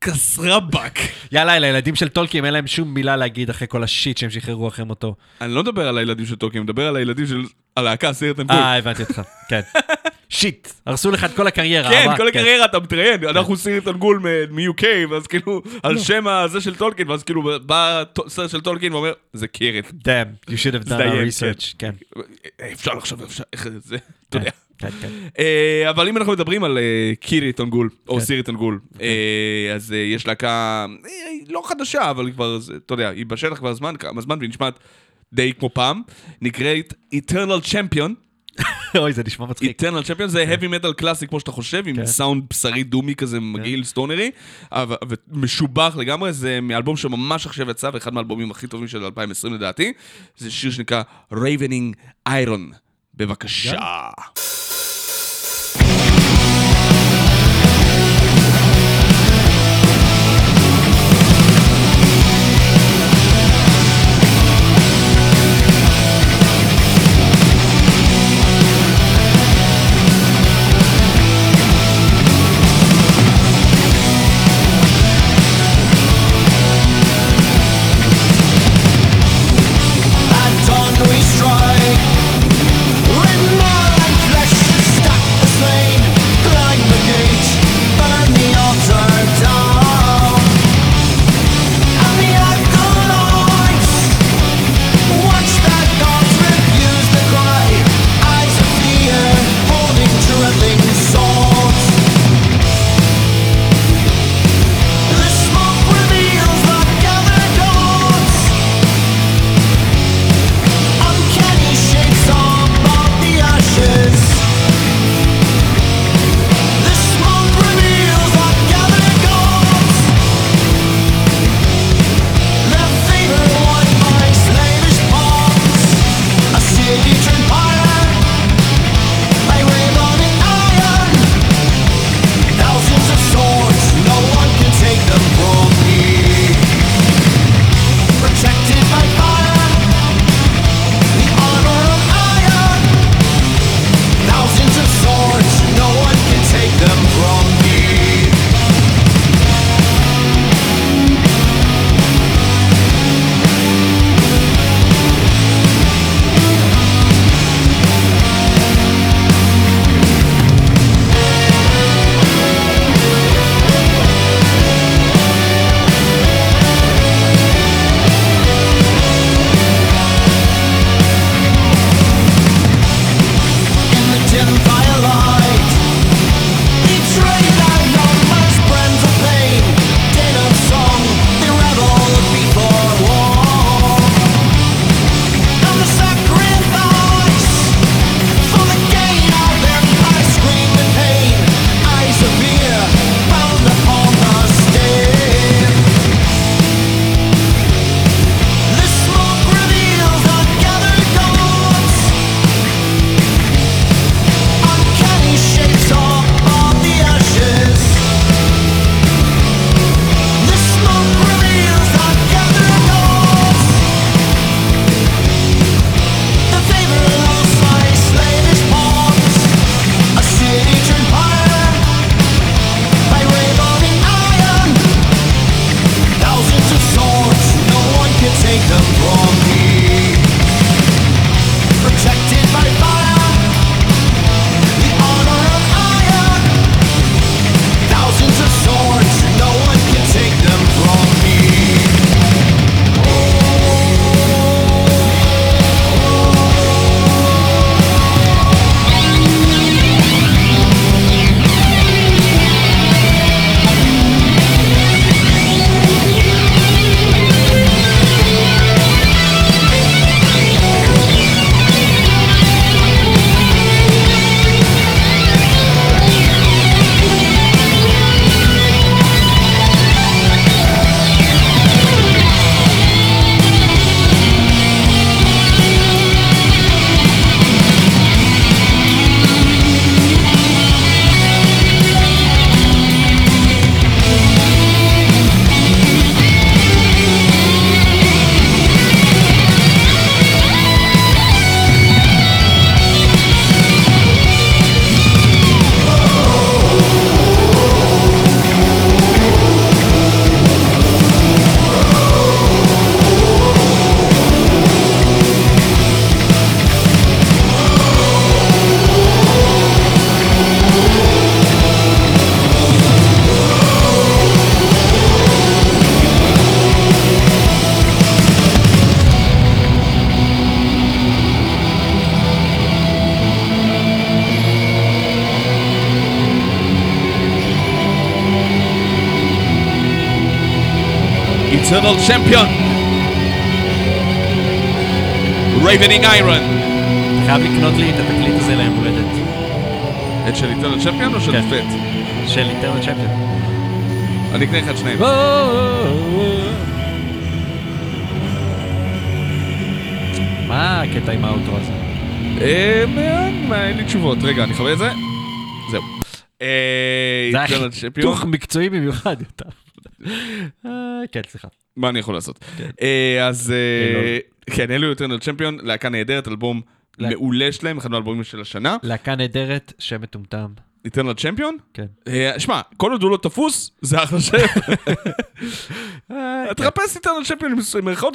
כסרבק. יאללה, לילדים של טולקין אין להם שום מילה להגיד אחרי כל השיט שהם שחררו אחרי מותו. אני לא מדבר על הילדים של טולקין, אני מדבר על הילדים של הלהקה סירית אונגול. אה, הבנתי אותך, כן. שיט, הרסו לך את כל הקריירה. כן, כל הקריירה אתה מתראיין, אנחנו סירית אונגול מ-UK, ואז כאילו, על שם הזה של טולקין, ואז כאילו בא סרט של טולקין ואומר, זה קירית'. Damn, you should have done a research, כן. אפשר לחשוב, איך זה, אתה יודע. כן, כן. אה, אבל אם אנחנו מדברים על אה, קירית' אונגול, או כן. סירית אונגול, אה, אז יש להקה לא חדשה, אבל כבר, אתה יודע, היא בשטח כבר זמן, כמה זמן, והיא נשמעת די כמו פעם, נקראת Eternal Champion. אוי, זה נשמע מצחיק. Eternal Champion זה heavy metal קלאסי כמו שאתה חושב, עם כן. סאונד בשרי דומי כזה מגעיל סטונרי, אבל- ומשובח לגמרי, זה מאלבום שממש עכשיו יצא, ואחד מהאלבומים הכי טובים של 2020 לדעתי, זה שיר שנקרא Ravening Iron. בבקשה. At Champion. Ravening Iron. חייב לקנות לי את התקליט הזה ליום הולדת. את של Eternal Champion או של כן. פט? של איטרנל צ'מפיון. אני אקנה לך את שניהם. מה הקטע עם האוטו הזה? אה, אין לי תשובות. רגע, אני אכבה את זה. זהו. אה, זה היה. חיתוך מקצועי במיוחד. אה, כן, סליחה. מה אני יכול לעשות? אה, אז... אה. כן, Eternal Champion, להקה נהדרת, אלבום לה- מעולה שלהם, אחד מהאלבומים של השנה. להקה נהדרת, שם מטומטם. Eternal Champion? כן. אה, שמע, כל עוד הוא לא תפוס, זה אחלה שם. תחפש Eternal Champion עם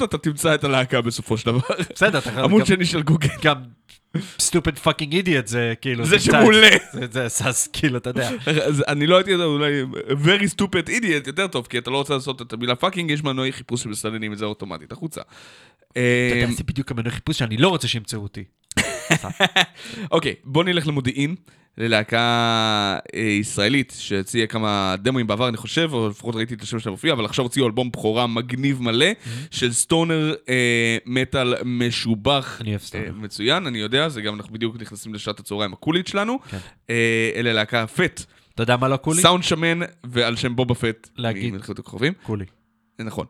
אתה תמצא את הלהקה בסופו של דבר. בסדר, אתה עמוד גם- שני של גוגל. גם stupid fucking idiot זה כאילו... זה שם מעולה. זה- סאס, כאילו, אתה יודע. אני לא הייתי יודע, אולי very stupid idiot יותר טוב, כי אתה לא רוצה לעשות את המילה fucking, יש מנועי חיפוש שמסננים את זה אוטומטית החוצה. אתה יודע, אה, זה בדיוק המנוע חיפוש שאני לא רוצה שימצאו אותי. אוקיי, בוא נלך למודיעין, ללהקה אה, ישראלית שהציעה כמה דמואים בעבר, אני חושב, או לפחות ראיתי את השם שלה מופיע, אבל עכשיו הוציאו אלבום בכורה מגניב מלא, של stoner אה, מטאל משובח. אני אוהב stoner. אה, מצוין, אני יודע, זה גם אנחנו בדיוק נכנסים לשעת הצהריים הקולית שלנו. כן. אלה להקה פט, אתה יודע מה לא קולי? סאונד שמן ועל שם בובה פט. להגיד. ממלחמת הכוכבים. קולי. נכון.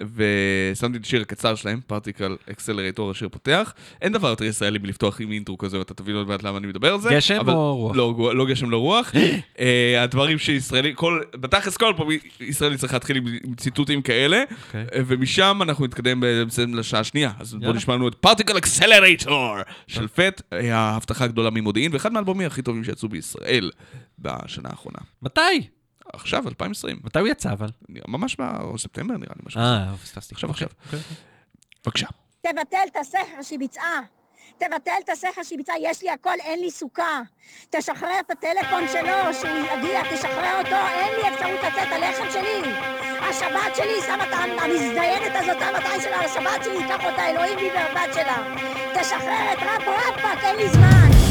ושמתי את השיר הקצר שלהם, Particle Accelerator, השיר פותח. אין דבר יותר ישראלי מלפתוח עם אינטרו כזה, ואתה תבין עוד מעט למה אני מדבר על זה. גשם אבל- או רוח? לא, לא גשם, לא רוח. אה, הדברים שישראלי, כל, בתכלס כל פעם ישראלי צריך להתחיל עם עם ציטוטים כאלה, אוקיי. אה, ומשם אנחנו נתקדם בעצם לשעה השנייה. אז בוא יאללה. נשמע לנו את Particle Accelerator של פט, אה, ההבטחה הגדולה ממודיעין, ואחד מהאלבומים הכי טובים שיצאו בישראל בשנה האחרונה. מתי? עכשיו, 2020. מתי הוא יצא אבל? ממש בספטמבר נראה לי, משהו. אה, פספסתי. עכשיו, עכשיו. אוקיי. בבקשה. תבטל את הסכר שהיא ביצעה. תבטל את הסכר שהיא ביצעה, יש לי הכל, אין לי סוכה. תשחרר את הטלפון שלו, שהוא יגיע, תשחרר אותו, אין לי אפשרות לצאת, הלחם שלי. השבת שלי, שמה את המזדיינת הזאת, המתי שלה, על השבת שלי, ייקח אותה אלוהים לי והבת שלה. תשחרר את רפו רפק, אין לי זמן.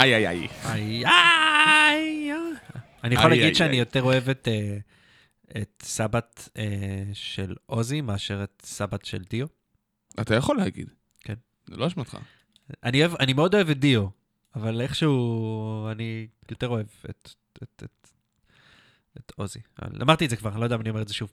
איי איי איי. איי, איי. אני יכול להגיד שאני. יותר אוהב את, אה, את סבת אה, של עוזי מאשר את סבת של דיו. אתה יכול להגיד. כן. זה לא אשמתך. אני, אוהב, אני מאוד אוהב את דיו, אבל איכשהו אני יותר אוהב את, את, את, את עוזי. אבל אמרתי את זה כבר, אני לא יודע אם אני אומר את זה שוב.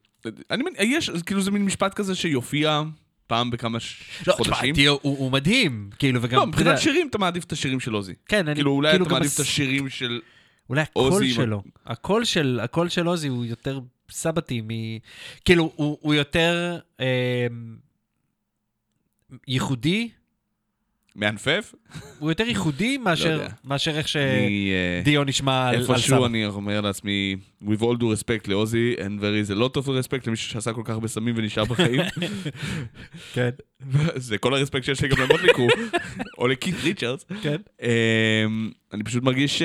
אני יש, כאילו זה מין משפט כזה שיופיע פעם בכמה ש- לא, תשמע, חודשים. דיו הוא, הוא מדהים, כאילו, וגם... לא, אתה מבחינת יודע, שירים אתה מעדיף את השירים של עוזי. כן, אני... כאילו אולי אתה גם מעדיף הס- את השירים של... אולי הקול שלו, הקול של, הקול של עוזי הוא יותר סבתי מ... כאילו, הוא, הוא יותר אה, ייחודי, מענפף? הוא יותר ייחודי מאשר, יודע. מאשר איך אה, שדיו נשמע על, על איפשהו. אני אומר לעצמי, with all due respect לעוזי, and there is a lot of respect למישהו שעשה כל כך הרבה סמים ונשאר בחיים. כן, זה כל הרספקט שיש לי גם למוטלי קרו, או לקית' ריצ'רדס. כן. אמ, אני פשוט מרגיש ש...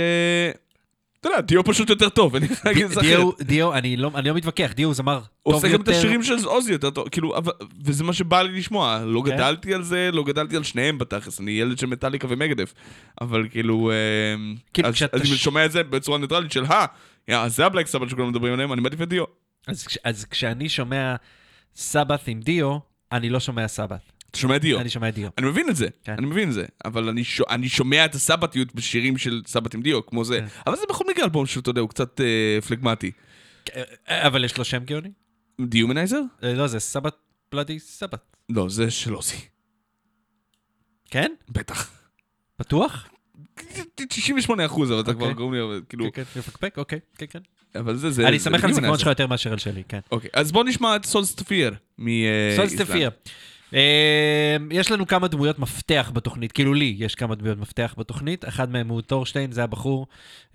אתה יודע, דיו פשוט יותר טוב, אני יכול להגיד את זה אחרת. דיו, אני לא, אני לא מתווכח, דיו הוא זמר הוא טוב עושה גם את יותר. השירים של עוזי יותר טוב, כאילו, וזה מה שבא לי לשמוע. לא כן. גדלתי על זה, לא גדלתי על שניהם בתכלס, אני ילד של מטאליקה ומגדף. אבל כאילו, אמ, כאילו, אז אני שומע את זה בצורה ניטרלית של, אה, זה הבלק סבת שכולם מדברים עליהם, אני מעדיף את דיו. אז כשאני שומע סבת עם דיו, אני לא שומע סבת, אתה שומע דיו. אני שומע דיו. אני מבין את זה, כן. אני מבין את זה, אבל אני, ש... אני שומע את הסבתיות בשירים של סבת עם דיו, כמו זה. כן. אבל זה בכל מקרה אלבום שאתה יודע, הוא קצת אה, פלגמטי. אה, אבל יש לו שם גאוני? דיומנייזר? אה, לא, זה סבת בלאדי סבת. לא, זה של עוזי. כן? בטח. בטוח? 98 אחוז, אבל אתה כבר אוקיי. גורם לי, אבל כאילו, כן, כן, מפקפק, אוקיי, כן, כן. אבל זה, זה... אני סומך על הזיכרון. שלך יותר מאשר על שלי, כן. אוקיי, אז בוא נשמע את סולסטפיר אה, יש לנו כמה דמויות מפתח בתוכנית, כאילו לי יש כמה דמויות מפתח בתוכנית, אחד מהם הוא טורשטיין, זה הבחור,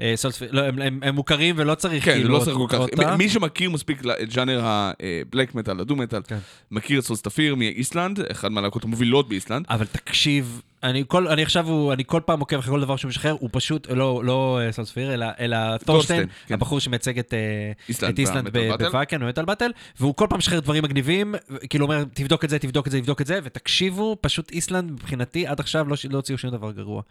אה, לא, הם- הם הם מוכרים ולא צריך כן, כאילו לא צריך כל כך. מי שמכיר מספיק את ז'אנר הבלק מטאל, הדום מטאל, כן. מכיר את סולסטפיר מאיסלנד, אחד מהלהקות המובילות באיסלנד. אבל תקשיב, אני, כל, אני עכשיו, הוא, אני כל פעם עוקב אחרי כל דבר שהוא משחרר, הוא פשוט, לא, לא אה, סולסטפיר, אלא, אלא טורשטיין, כן. הבחור שמייצג את, אה, איסלנד battle. בוואקן, ב Metal Battle, והוא כל פעם משחרר דברים מגניבים, כאילו אומר, תבדוק את זה, תבדוק את זה, תבדוק את זה, ותקשיבו, פשוט איסלנד מבחינתי, עד עכשיו לא, לא הוציאו שום דבר גרוע.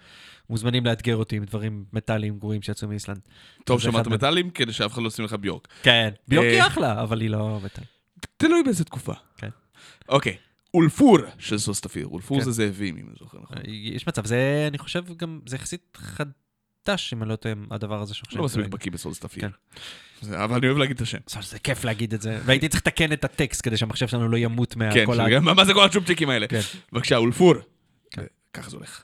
מוזמנים לאתגר אותי עם דברים מטאליים גרועים שיצאו מאיסלנד. טוב, שמעת מהם. מטאלים, כדי שאף אחד לא ישים לך ביורק. כן, ביוקי אה, אחלה, אבל היא לא מטאל. תלוי באיזה תקופה. כן. אוקיי, אולפור של סול סטפיר. אולפור כן. זה זאבים, אם אני זוכר נכון. יש מצב, זה, אני חושב גם, זה יחסית חדש, אם אני לא טועה, הדבר הזה שעכשיו... לא מספיק בקיא בסול סטפיר. כן. זה- אבל אני אוהב להגיד את השם. זה כיף להגיד את זה, והייתי צריך לתקן את הטקסט כדי שהמחשב שלנו לא ימות כן, מהכל ה... שגם- מה זה כל הצ'ופצ'יקים האלה? כן. בבקשה, אולפור. כן. ככה זה הולך.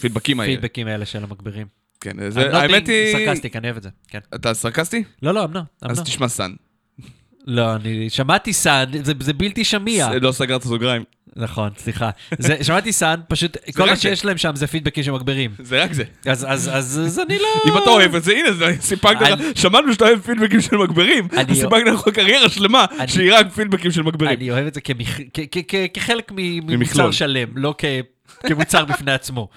פידבקים האלה. הפידבקים האלה של המגבירים. כן, זה- האמת היא... סרקסטיק, אני אוהב את זה, כן. אתה סרקסטי? לא, לא, אמנם, אז. תשמע Sunn. לא, אני שמעתי Sunn, זה, זה בלתי שמיע. לא סגרת סוגריים. נכון, סליחה. זה, שמעתי Sunn, פשוט כל מה זה. שיש להם שם זה פידבקים שמגבירים. זה רק זה. אז, אז, אז, אז אני לא... אם אתה אוהב את זה, הנה, זה- סיפקת לך, שמענו שאתה אוהב פידבקים של מגברים, סיפקת לך קריירה שלמה שהיא רק פידבקים של מגברים. אני אוהב את זה כמכ... כ- כ- כ- כחלק ממוצר. שלם, לא כ... כמוצר בפני עצמו.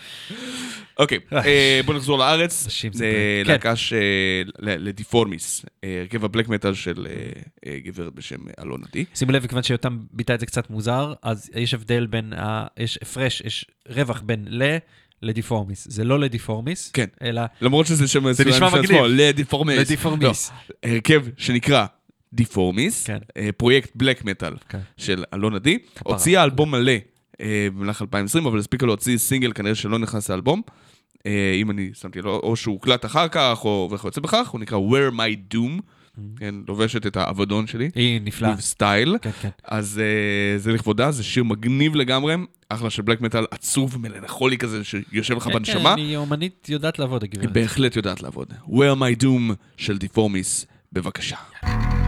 אוקיי, אה, בוא נחזור לארץ. זה. כן. להקה ש... ל- לדיפורמיס, אה, הרכב הבלק מטאל של אה, אה, גברת בשם אה, אלונה די. שימו לב, מכיוון שיותם ביטא את זה קצת מוזר, אז יש הבדל בין, ה... יש הפרש, יש רווח בין ל... לדיפורמיס. זה לא לדיפורמיס, כן. אלא למרות שזה שם זה נשמע בפני מגניב. עצמו, לדיפורמיס. לדיפורמיס. לא, הרכב שנקרא דיפורמיס, כן. אה, פרויקט בלק מטאל כן. של אלונה די, הוציאה אלבום מלא אה, במהלך 2020, אבל הספיקה להוציא סינגל כנראה שלא נכנס לאלבום. אה, אם אני שמתי לו, או שהוא הוקלט אחר כך, או וכיוצא בכך, הוא נקרא Wear My Doom, כן, לובשת את האבדון שלי, היא נפלאה. with style. כן, כן. אז אה, זה לכבודה, זה שיר מגניב לגמרי, אחלה של בלק מטאל עצוב ומלנכולי כזה, שיושב לך כן, בנשמה. כן, היא אומנית יודעת לעבוד, היא הגברת. בהחלט יודעת לעבוד. Wear My Doom של דיפורמיס, בבקשה. Thank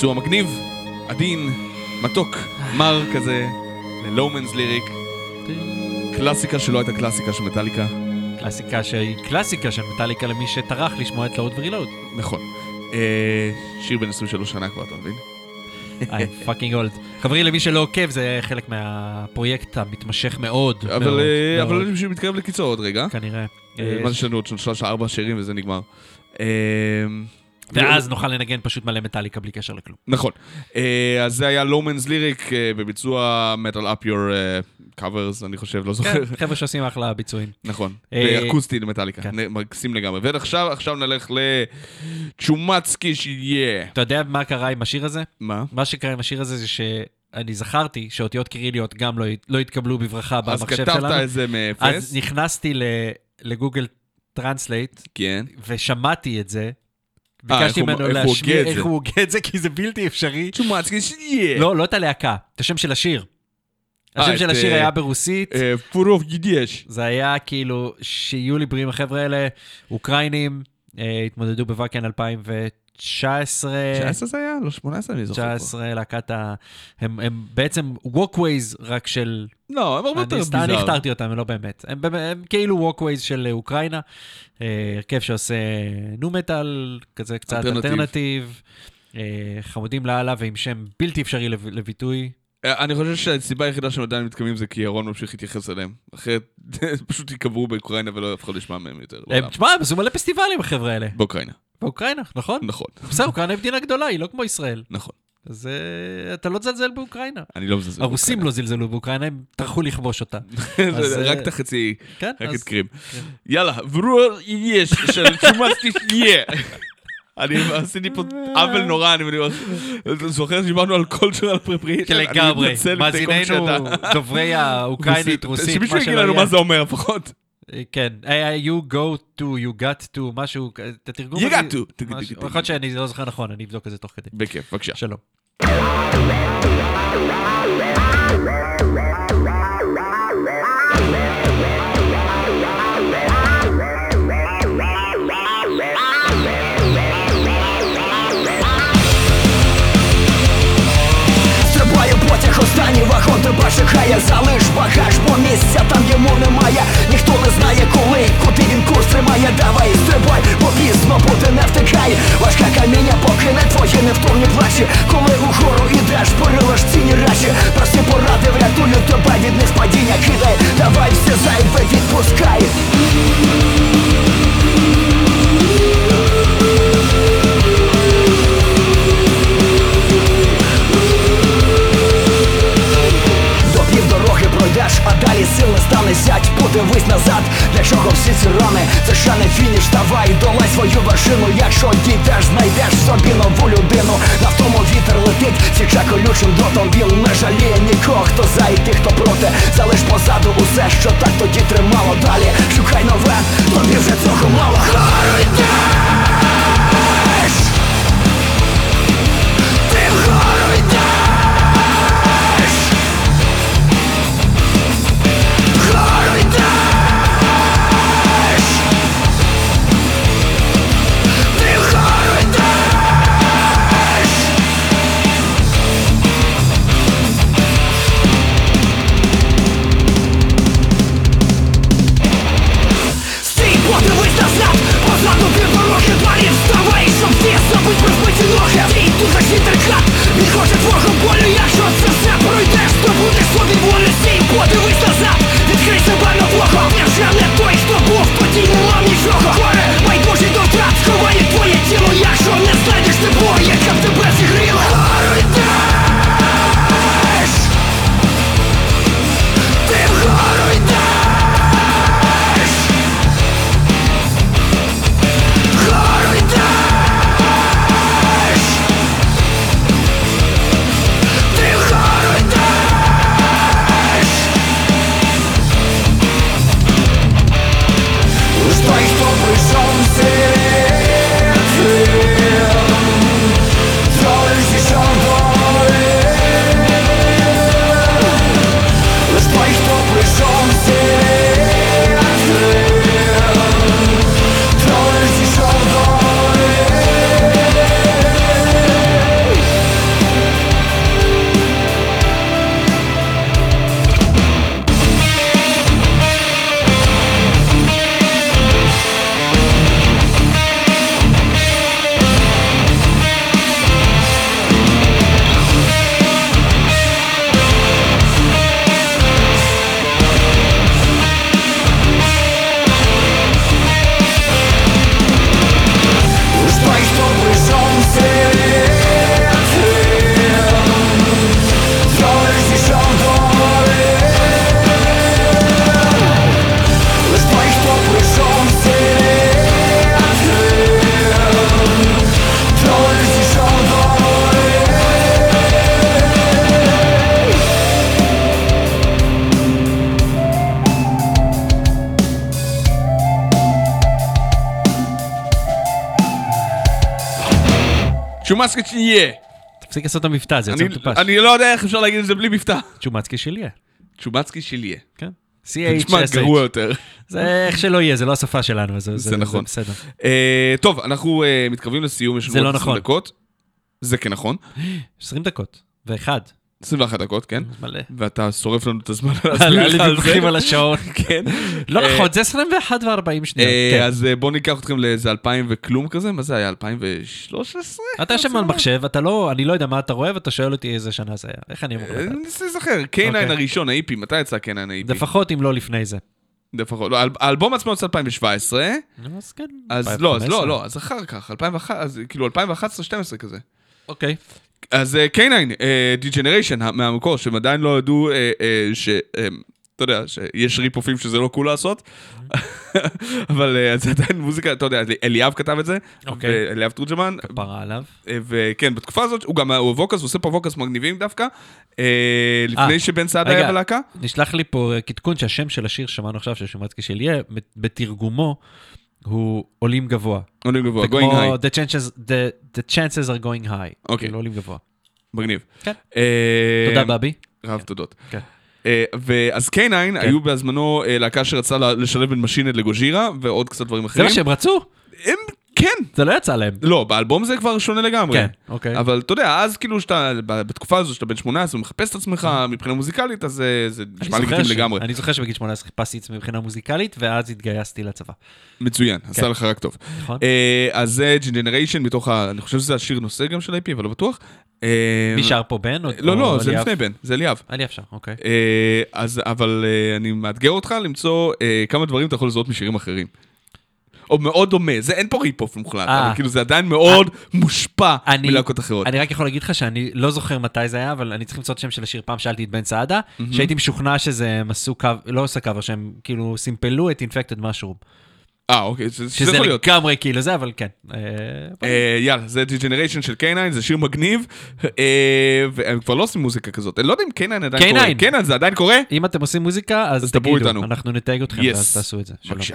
ביצוע מגניב, עדין, מתוק, מר כזה, ללומנס ליריק. קלאסיקה שלא הייתה קלאסיקה של מטאליקה. קלאסיקה שהיא קלאסיקה של מטאליקה למי שטרח לשמוע את לואוד ורילוד. נכון. אה, שיר בן 23 שנה כבר, אתה מבין? I'm fucking old. חברים, למי שלא עוקב, זה חלק מהפרויקט המתמשך מאוד. אבל אה, אבל אני חושב שמתקרב לקיצור עוד רגע. כנראה. אה, מה זה יש לנו עוד שלושה ארבע שירים וזה נגמר. ואז נוכל לנגן פשוט מלא מטאליקה בלי קשר לכלום. נכון. אה, אז זה היה Low Man's Lyric אה, בביצוע Metal Up Your Covers, אני חושב, לא זוכר. כן, חבר'ה שעושים אחלה ביצועים. נכון. אה, אקוסטי למטאליקה, כן. מקסים לגמרי. ועכשיו עכשיו נלך לצ'ומצקי שיהיה. אתה יודע מה קרה עם השיר הזה? מה? מה שקרה עם השיר הזה זה שאני זכרתי שאותיות קיריליות גם לא, לא התקבלו בברכה אז במחשב כתבת שלנו. את זה מאפס. אז נכנסתי לגוגל טרנסלייט כן. ושמעתי את זה. אה, ביקשתי הוא- ממנו להשמיע איך. הוא הוגה את זה, כי זה בלתי אפשרי. שיהיה. לא, לא את הלהקה, את השם של השיר. השם אה, של את, השיר אה, היה ברוסית. פורוב גידיאש. זה היה כאילו, שיהיו לי בריאים החבר'ה האלה, אוקראינים, אה, התמודדו בוואקן 2019. 19 זה היה? לא 18 אני זוכר. כבר. 19, להקת ה... הם, הם בעצם ווקווייז רק של... לא, הם הרבה יותר אני ביזאר. הכתרתי אותם, הם לא באמת. הם, באמת- הם כאילו ווקווייז של אה, אוקראינה. אה, הרכב שעושה נו מטאל, כזה קצת אלטרנטיב. אה, חמודים לאללה ועם שם בלתי אפשרי לב- לביטוי. אני חושב שהסיבה היחידה שהם עדיין מתקיימים זה כי ירון ממשיך להתייחס אליהם. אחרת פשוט ייקברו באוקראינה ולא אף אחד לא ישמע מהם יותר. הם-. תשמע, הם עשו מלא פסטיבלים החבר'ה האלה. באוקראינה. באוקראינה, נכון? נכון, בסדר, אוקראינה היא מדינה גדולה, היא לא כמו ישראל. נכון. אז אה, אתה לא תזלזל באוקראינה. אני לא מזלזל. הרוסים לא זלזלו באוקראינה, הם טרחו לכבוש אותה. באוקראינה. רק אה, את החצי, כן, רק את קרים. יאללה, ברור יש של צ'ומאסטי יהיה. אני עשיתי פה עוול נורא, אני זוכר שדיברנו על פרפריטן, אני לגמרי, מאזיננו. דוברי האוקראינית, רוסית, שמישהו מה יגיד שלא לנו יהיה. מה זה אומר לפחות. כן, you go to, you got to, משהו, את התרגום You הזה- got to. יכול להיות שאני לא זוכר נכון, אני אבדוק את זה תוך כדי. בכיף, בבקשה. שלום. Тебе чекає Залиш багаж, бо місця там йому немає. Ніхто не знає коли, куди він курс тримає. Давай стрибай, бо пізно буде не втикай. Важке каміння покине твої невтомні плечі. Коли угору ідеш, порилиш ціні речі. Прості поради врятують тебе від них падіння Кидай, давай все зайве відпускай півдороги а далі сил не стане сядь Подивись назад, для чого всі ці рани? Це ще не фініш, давай, долай свою вершину. Якщо дійдеш, знайдеш собі нову людину. На втому вітер летить, січе колючим дротом. Він не жаліє нікого, хто за і тих, хто проти. Залиш позаду усе, що так тоді тримало далі. Шукай нове, тобі вже цього мало. Вгору волю, якщо це все пройдеш, то будеш свобід волі שיהיה. תפסיק לעשות את המבטא, זה יוצא מטופש. אני לא יודע איך אפשר להגיד את זה בלי מבטא. צ'ומצקי של יהיה, צ'ומאסקי שיהיה. כן. זה נשמע גרוע C-H-S-H. יותר. זה איך שלא יהיה, זה לא השפה שלנו, אז זה, זה נכון. בסדר. אה, טוב, אנחנו אה, מתקרבים לסיום, יש לנו זה עוד לא 20 נכון. דקות. זה כן נכון. 20 דקות, ואחד. 21 דקות, כן. מלא. ואתה שורף לנו את הזמן לי לך על זה. ויכוחים על השעון. כן. לא אה, נכון, זה 21 ו-40 שניות. אה, כן. אז אה, בואו ניקח אתכם לאיזה 2000 וכלום כזה, מה זה היה? 2013? אתה יושב על מחשב, אתה לא, אני לא יודע מה אתה רואה, ואתה שואל אותי איזה שנה זה היה. איך אני אמור לדעת? אני מנסה להיזכר, K9 אוקיי. הראשון, ה-EP, מתי יצא K9 ה-EP? לפחות אם לא לפני זה. לפחות, לא, האל- האלבום עצמו יצא 2017, נו, אז כן. אז לא, אז 2015. לא, לא, אז אחר כך, 2001, אז כאילו 2011-2012 כזה. אוקיי. אז אה, K9, Degeneration, מהמקור, שהם עדיין לא ידעו אה, אה, ש... אה, אתה יודע, שיש ריפופים שזה לא cool לעשות, אבל אה, זה עדיין מוזיקה, אתה יודע, אליאב כתב את זה, אוקיי. ואליאב תורג'מן, כפרה עליו. אה, וכן, בתקופה הזאת, הוא גם, הוא ווקס, הוא עושה פה ווקס מגניבים דווקא, אה, לפני אה, שבן סעדה רגע. היה בלהקה. נשלח לי פה אה, קדקון שהשם של השיר ששמענו עכשיו, של שומרצקי של יהיה, בתרגומו, הוא עולים גבוה. עולים גבוה, זה going high, The chances- the- the chances are going high. אוקיי. כאילו עולים גבוה. מגניב. כן. אה, תודה, בבי. רב תודות. כן. אה, ואז K9 היו בזמנו אה, להקה שרצה לשלב בין משינד לגוז'ירה ועוד קצת דברים זה אחרים. מה שהם רצו? הם, כן. זה לא יצא להם. לא, באלבום זה כבר שונה לגמרי. כן, אוקיי. אבל אתה יודע, אז כאילו שאתה, בתקופה הזו שאתה בן 18 ומחפש את עצמך מבחינה מוזיקלית, אז זה- נשמע לגיטימי לגמרי. אני זוכר שבגיל 18 חיפשתי את עצמי מבחינה מוזיקלית, ואז התגייסתי לצבא. מצוין, עשה לך רק טוב. נכון? אה, אז זה ג'נריישן מתוך ה... אני חושב שזה השיר נושא גם של ה-IP, אבל לא בטוח. אה, מי שר פה בן? לא, לא, זה? לפני בן, זה אליאב. אליאב שר, אוקיי. אה, אז, אבל אה, אני מאתגר אותך למצוא אה, כמה דברים אתה יכול לזהות משירים אחרים. או מאוד דומה, זה אין פה rip-off מוחלט, אה. אבל כאילו זה עדיין מאוד מושפע אני- מלהקות אחרות. אני רק יכול להגיד לך שאני לא זוכר מתי זה היה, אבל אני צריך למצוא את שם של השיר. פעם שאלתי את בן סעדה, שהייתי משוכנע שזה הם עשו קו, לא עושה קאבר, שהם כאילו סימפלו את Infected Mushroom. אה, אוקיי, זה זה שזה יכול להיות. לגמרי כאילו זה, אבל כן. אה, אה, יאללה, זה Degeneration של K9, זה שיר מגניב, אה, והם כבר לא עושים מוזיקה כזאת. אני לא יודע אם K9 עדיין קורה. K9. K9 זה עדיין קורה? אם אתם עושים מוזיקה, אז אז דברו תגידו, איתנו. אנחנו נתייג אתכם, Yes. ואז תעשו את זה. שלום. בבקשה.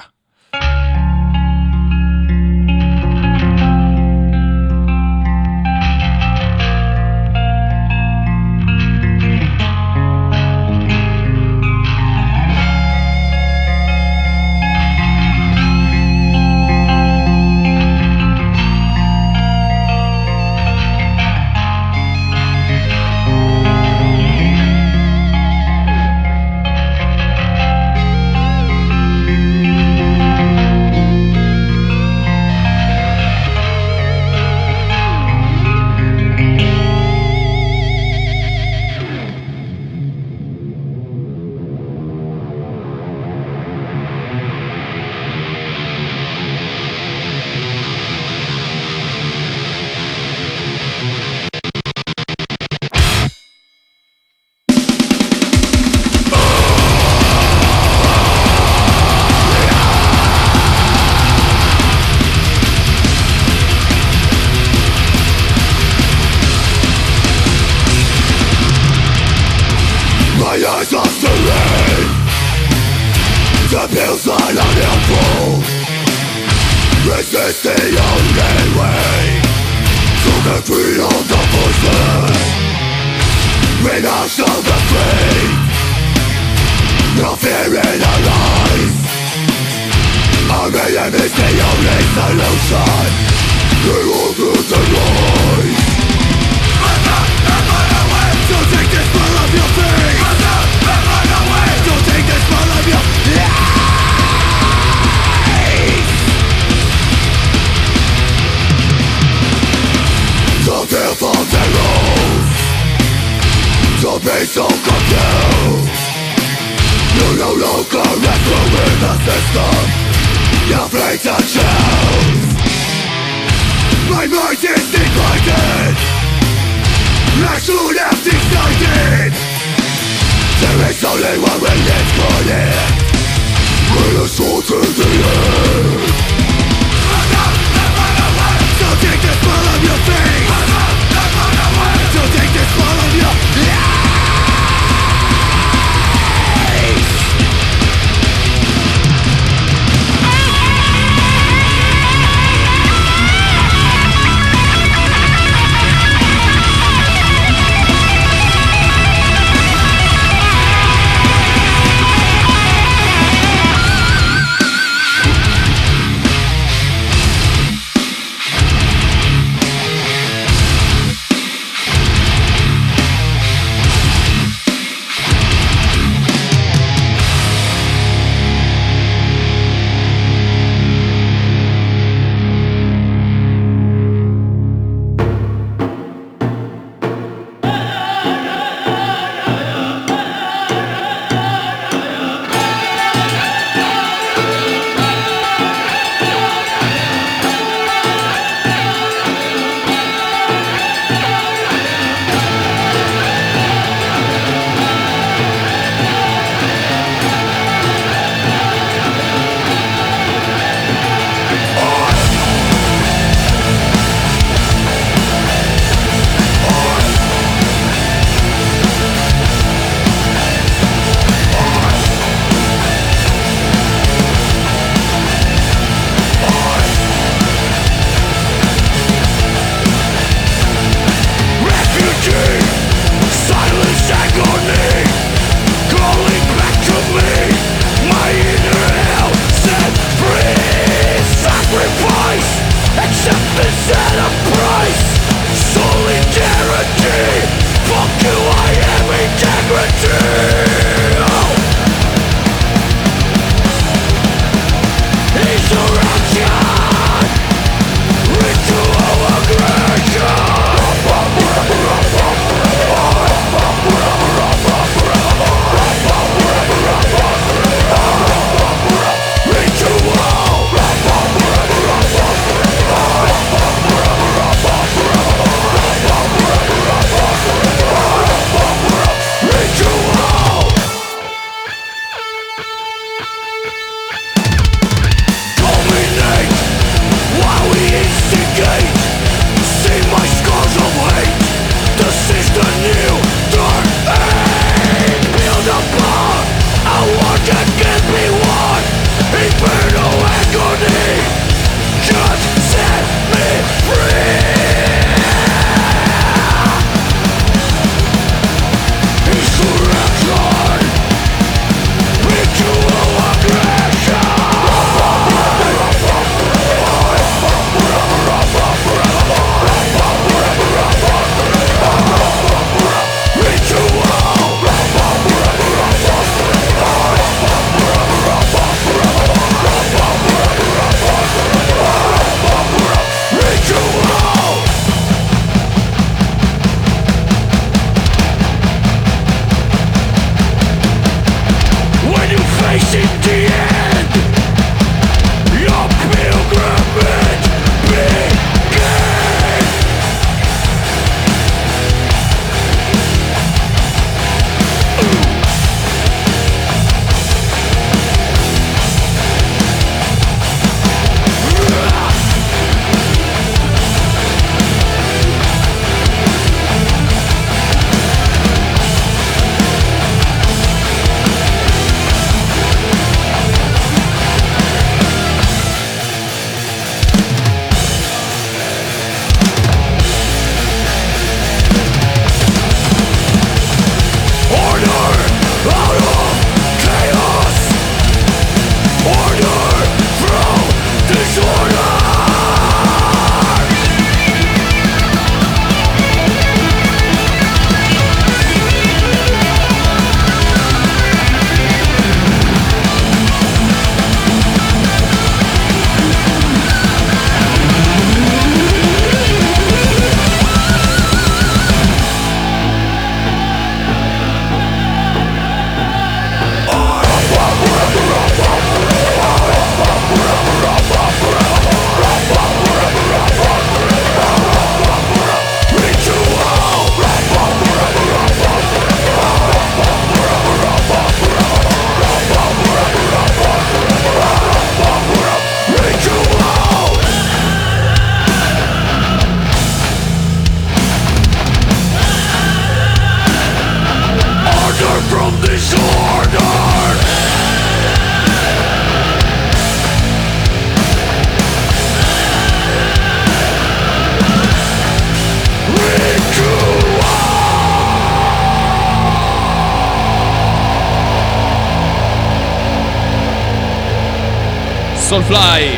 סולפליי.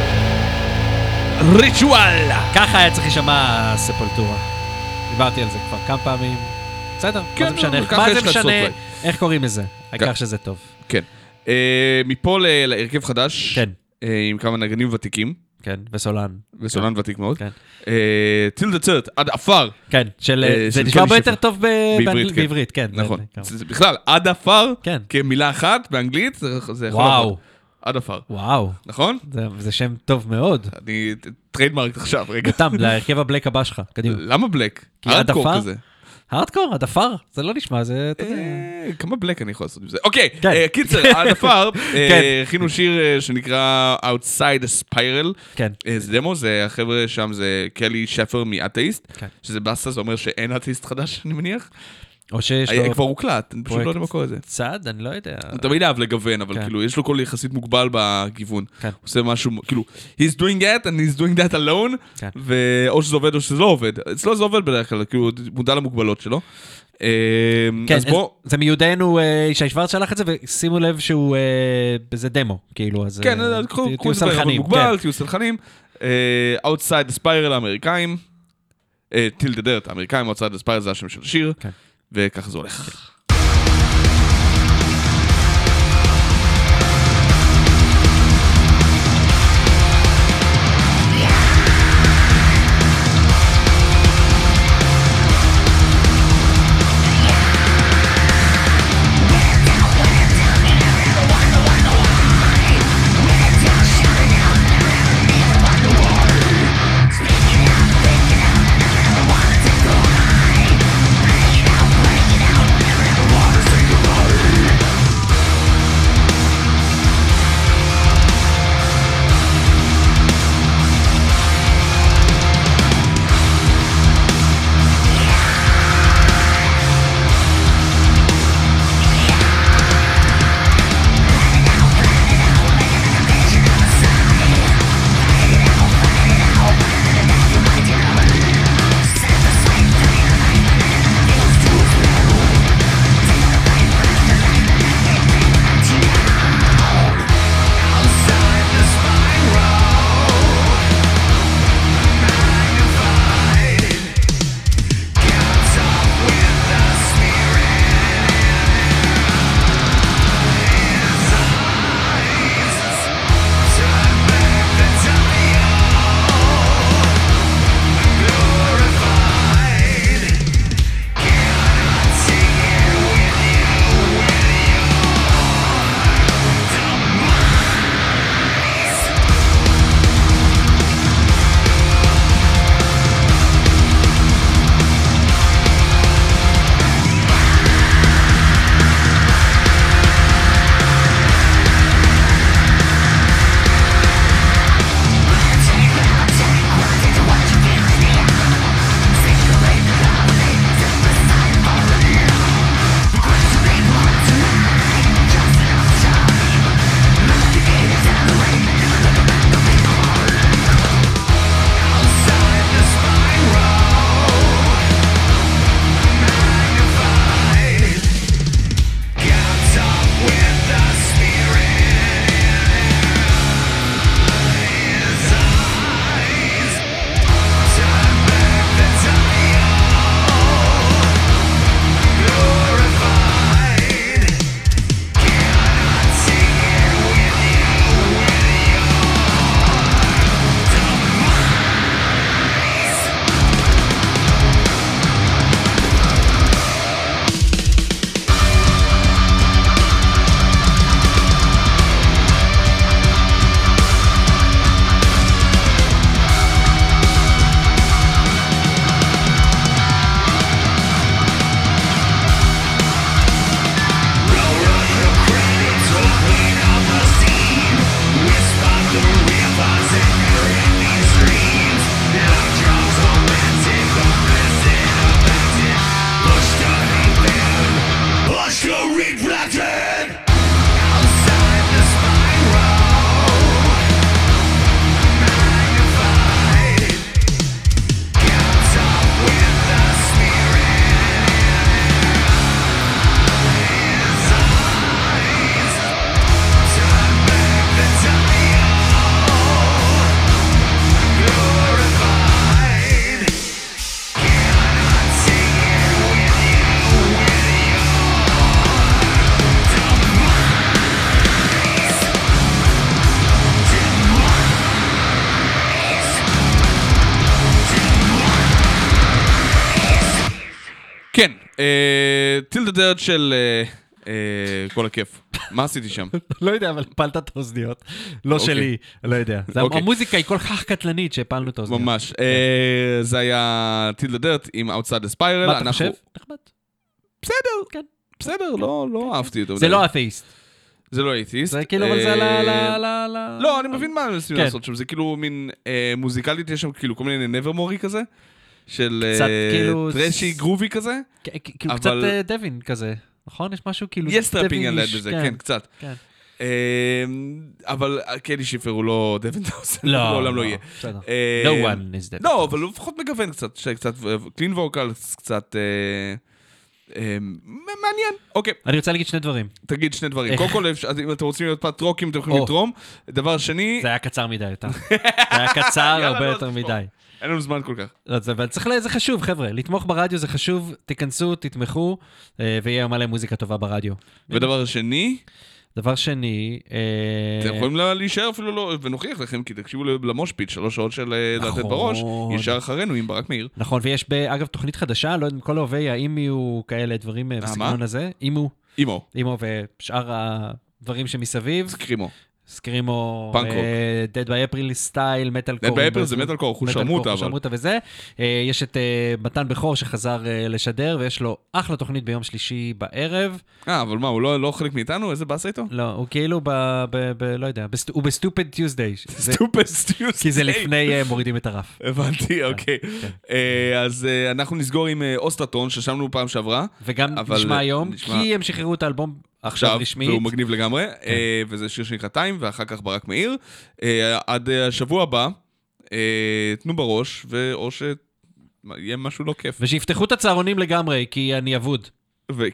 ריטואל. ככה היה צריך להישמע ספולטורה. דיברתי על זה כבר כמה פעמים. בסדר, כן, מה זה משנה? מה זה משנה? איך קוראים לזה? העיקר כן. שזה טוב. כן. אה, מפה להרכב חדש. כן. אה, עם כמה נגנים ותיקים. כן, וסולן. וסולן ותיק מאוד. כן. טיל דה צרט, עד עפר. כן, של... אה, זה נשמע הרבה יותר. טוב ב- באנגל- כן. בעברית, כן. נכון. זה- זה- זה בכלל, עד עפר, כן. כמילה אחת באנגלית, זה זה יכול וואו. עד עפר. וואו, נכון? זה- זה שם טוב מאוד. אני trademark עכשיו, רגע. תן, להרכב ה black הבא שלך, קדימה. למה black? כי עד עפר? כזה. הארדקור, עד עפר, זה לא נשמע, זה... אתה יודע. אה, כמה black אני יכול לעשות עם זה? אוקיי, כן. אה, קיצר, עד עפר, אה, כן. הכינו שיר שנקרא Outside a Spiral. כן. זה דמו, זה החבר'ה שם זה קלי שפר מאתאיסט, כן. שזה באסה, זה אומר שאין אתאיסט חדש, אני מניח. או שיש לו כבר הוקלט, אני פשוט לא יודע מה קורה לזה. צד, אני לא יודע. הוא תמיד אהב לגוון, אבל כן. כאילו, יש לו קול יחסית מוגבל בגיוון. כן. הוא עושה משהו, כאילו, he's doing that and he's doing that alone, כן. ואו שזה עובד או שזה לא עובד. אצלו זה עובד בדרך כלל, כאילו, מודע למוגבלות שלו. אה, כן, אז בוא, זה מיודענו, אה, ישי שוורץ שלח את זה, ושימו לב שהוא, אה, זה דמו, כאילו, אז... כן, אה, תהיו סלחנים, כן. תהיו סלחנים. אה, Outside the Spiral האמריקאים, טיל דה דרט האמריקאים, Outside the Spiral זה השם של השיר, וככה זה הולך. דרד של אה, אה, כל הכיף. מה עשיתי שם? לא יודע, אבל הפלת את האוזניות. לא אוקיי. שלי, לא יודע. זה- אוקיי. המוזיקה היא כל כך קטלנית שהפלנו את האוזניות. ממש. אה, זה היה טיל דה דרד עם Outside the Spiral. מה אתה אנחנו- חושב? נחמד. בסדר, כן. בסדר, לא לא אהבתי אותו. זה לא אתאיסט. זה לא אייטיסט. זה כאילו, אבל זה ל... אה, ל- ל- ל- לא, אני מבין מה ניסים כן. לעשות שם, זה כאילו מין אה, מוזיקלית, יש שם כאילו כל מיני נברמורי כזה, של אה, כאילו- trashy groovy כזה. כאילו אבל- קצת אה, דווין כזה, נכון? יש משהו כאילו... יש טראפינג על יד בזה, כן, קצת. כן. אה, אבל קלי שיפר הוא לא דווין טאונסנד, לא, לעולם לא יהיה. בסדר. אה, No one is. לא, אבל הוא לפחות מגוון קצת, קצת clean vocal, קצת אה, אה, מעניין. אוקיי, אני רוצה להגיד שני דברים. תגיד שני דברים. קודם כל, אם אתם רוצים להיות פטרונים, אתם יכולים. לתרום. דבר שני, זה היה קצר מדי, יותר. זה היה קצר הרבה לא, יותר אז מדי. אין לנו זמן כל כך. לא, זה, אבל צריך, ל- זה חשוב, חבר'ה. לתמוך ברדיו זה חשוב, תיכנסו, תתמכו, אה, ויהיה מלא מוזיקה טובה ברדיו. ודבר שני, דבר שני, אה, אתם יכולים לה- להישאר אפילו לא, ונוכיח לכם, כי תקשיבו למושפיט, שלוש שעות של אה, לתת בראש, נכון. ישר אחרינו עם ברק מאיר. נכון, ויש, אגב, תוכנית חדשה, לא יודע אם כל אוהבי האם יהיו כאלה דברים בסגנון? הזה. אימו, אימו, אימו ושאר הדברים שמסביב. screamo. screamo, punk rock. Dead by April style, מטאל Dead by April זה מטאל קור, הוא שרמוטה, אבל. שרמוטה וזה. אה, יש את אה, מתן בכור שחזר אה, לשדר, ויש לו אחלה תוכנית ביום שלישי בערב. אה, אבל מה, הוא לא לא חלק מאיתנו? איזה באסה איתו? לא, הוא כאילו ב... לא יודע, הוא ב stupid Tuesday. stupid Tuesday. כי זה לפני אה, מורידים את הרף. הבנתי, אוקיי. אה, אז אה, אנחנו נסגור עם אה, אוסטרטון, ששמנו פעם שעברה. וגם נשמע אה, היום, כי הם שחררו את האלבום עכשיו רשמית. והוא מגניב לגמרי, אה, וזה שיר שנקרא טיים, ואחר כך ברק מאיר. אה, עד אה, השבוע הבא, תנו בראש, ואו שיהיה משהו לא כיף. ושיפתחו את הצהרונים לגמרי, כי אני אבוד.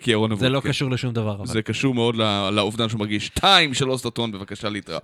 כי ירון אבוד. זה לא כן. קשור לשום דבר. אבל. זה קשור מאוד לאובדן שהוא מרגיש. טיים של אוסטרטון, בבקשה להתראות.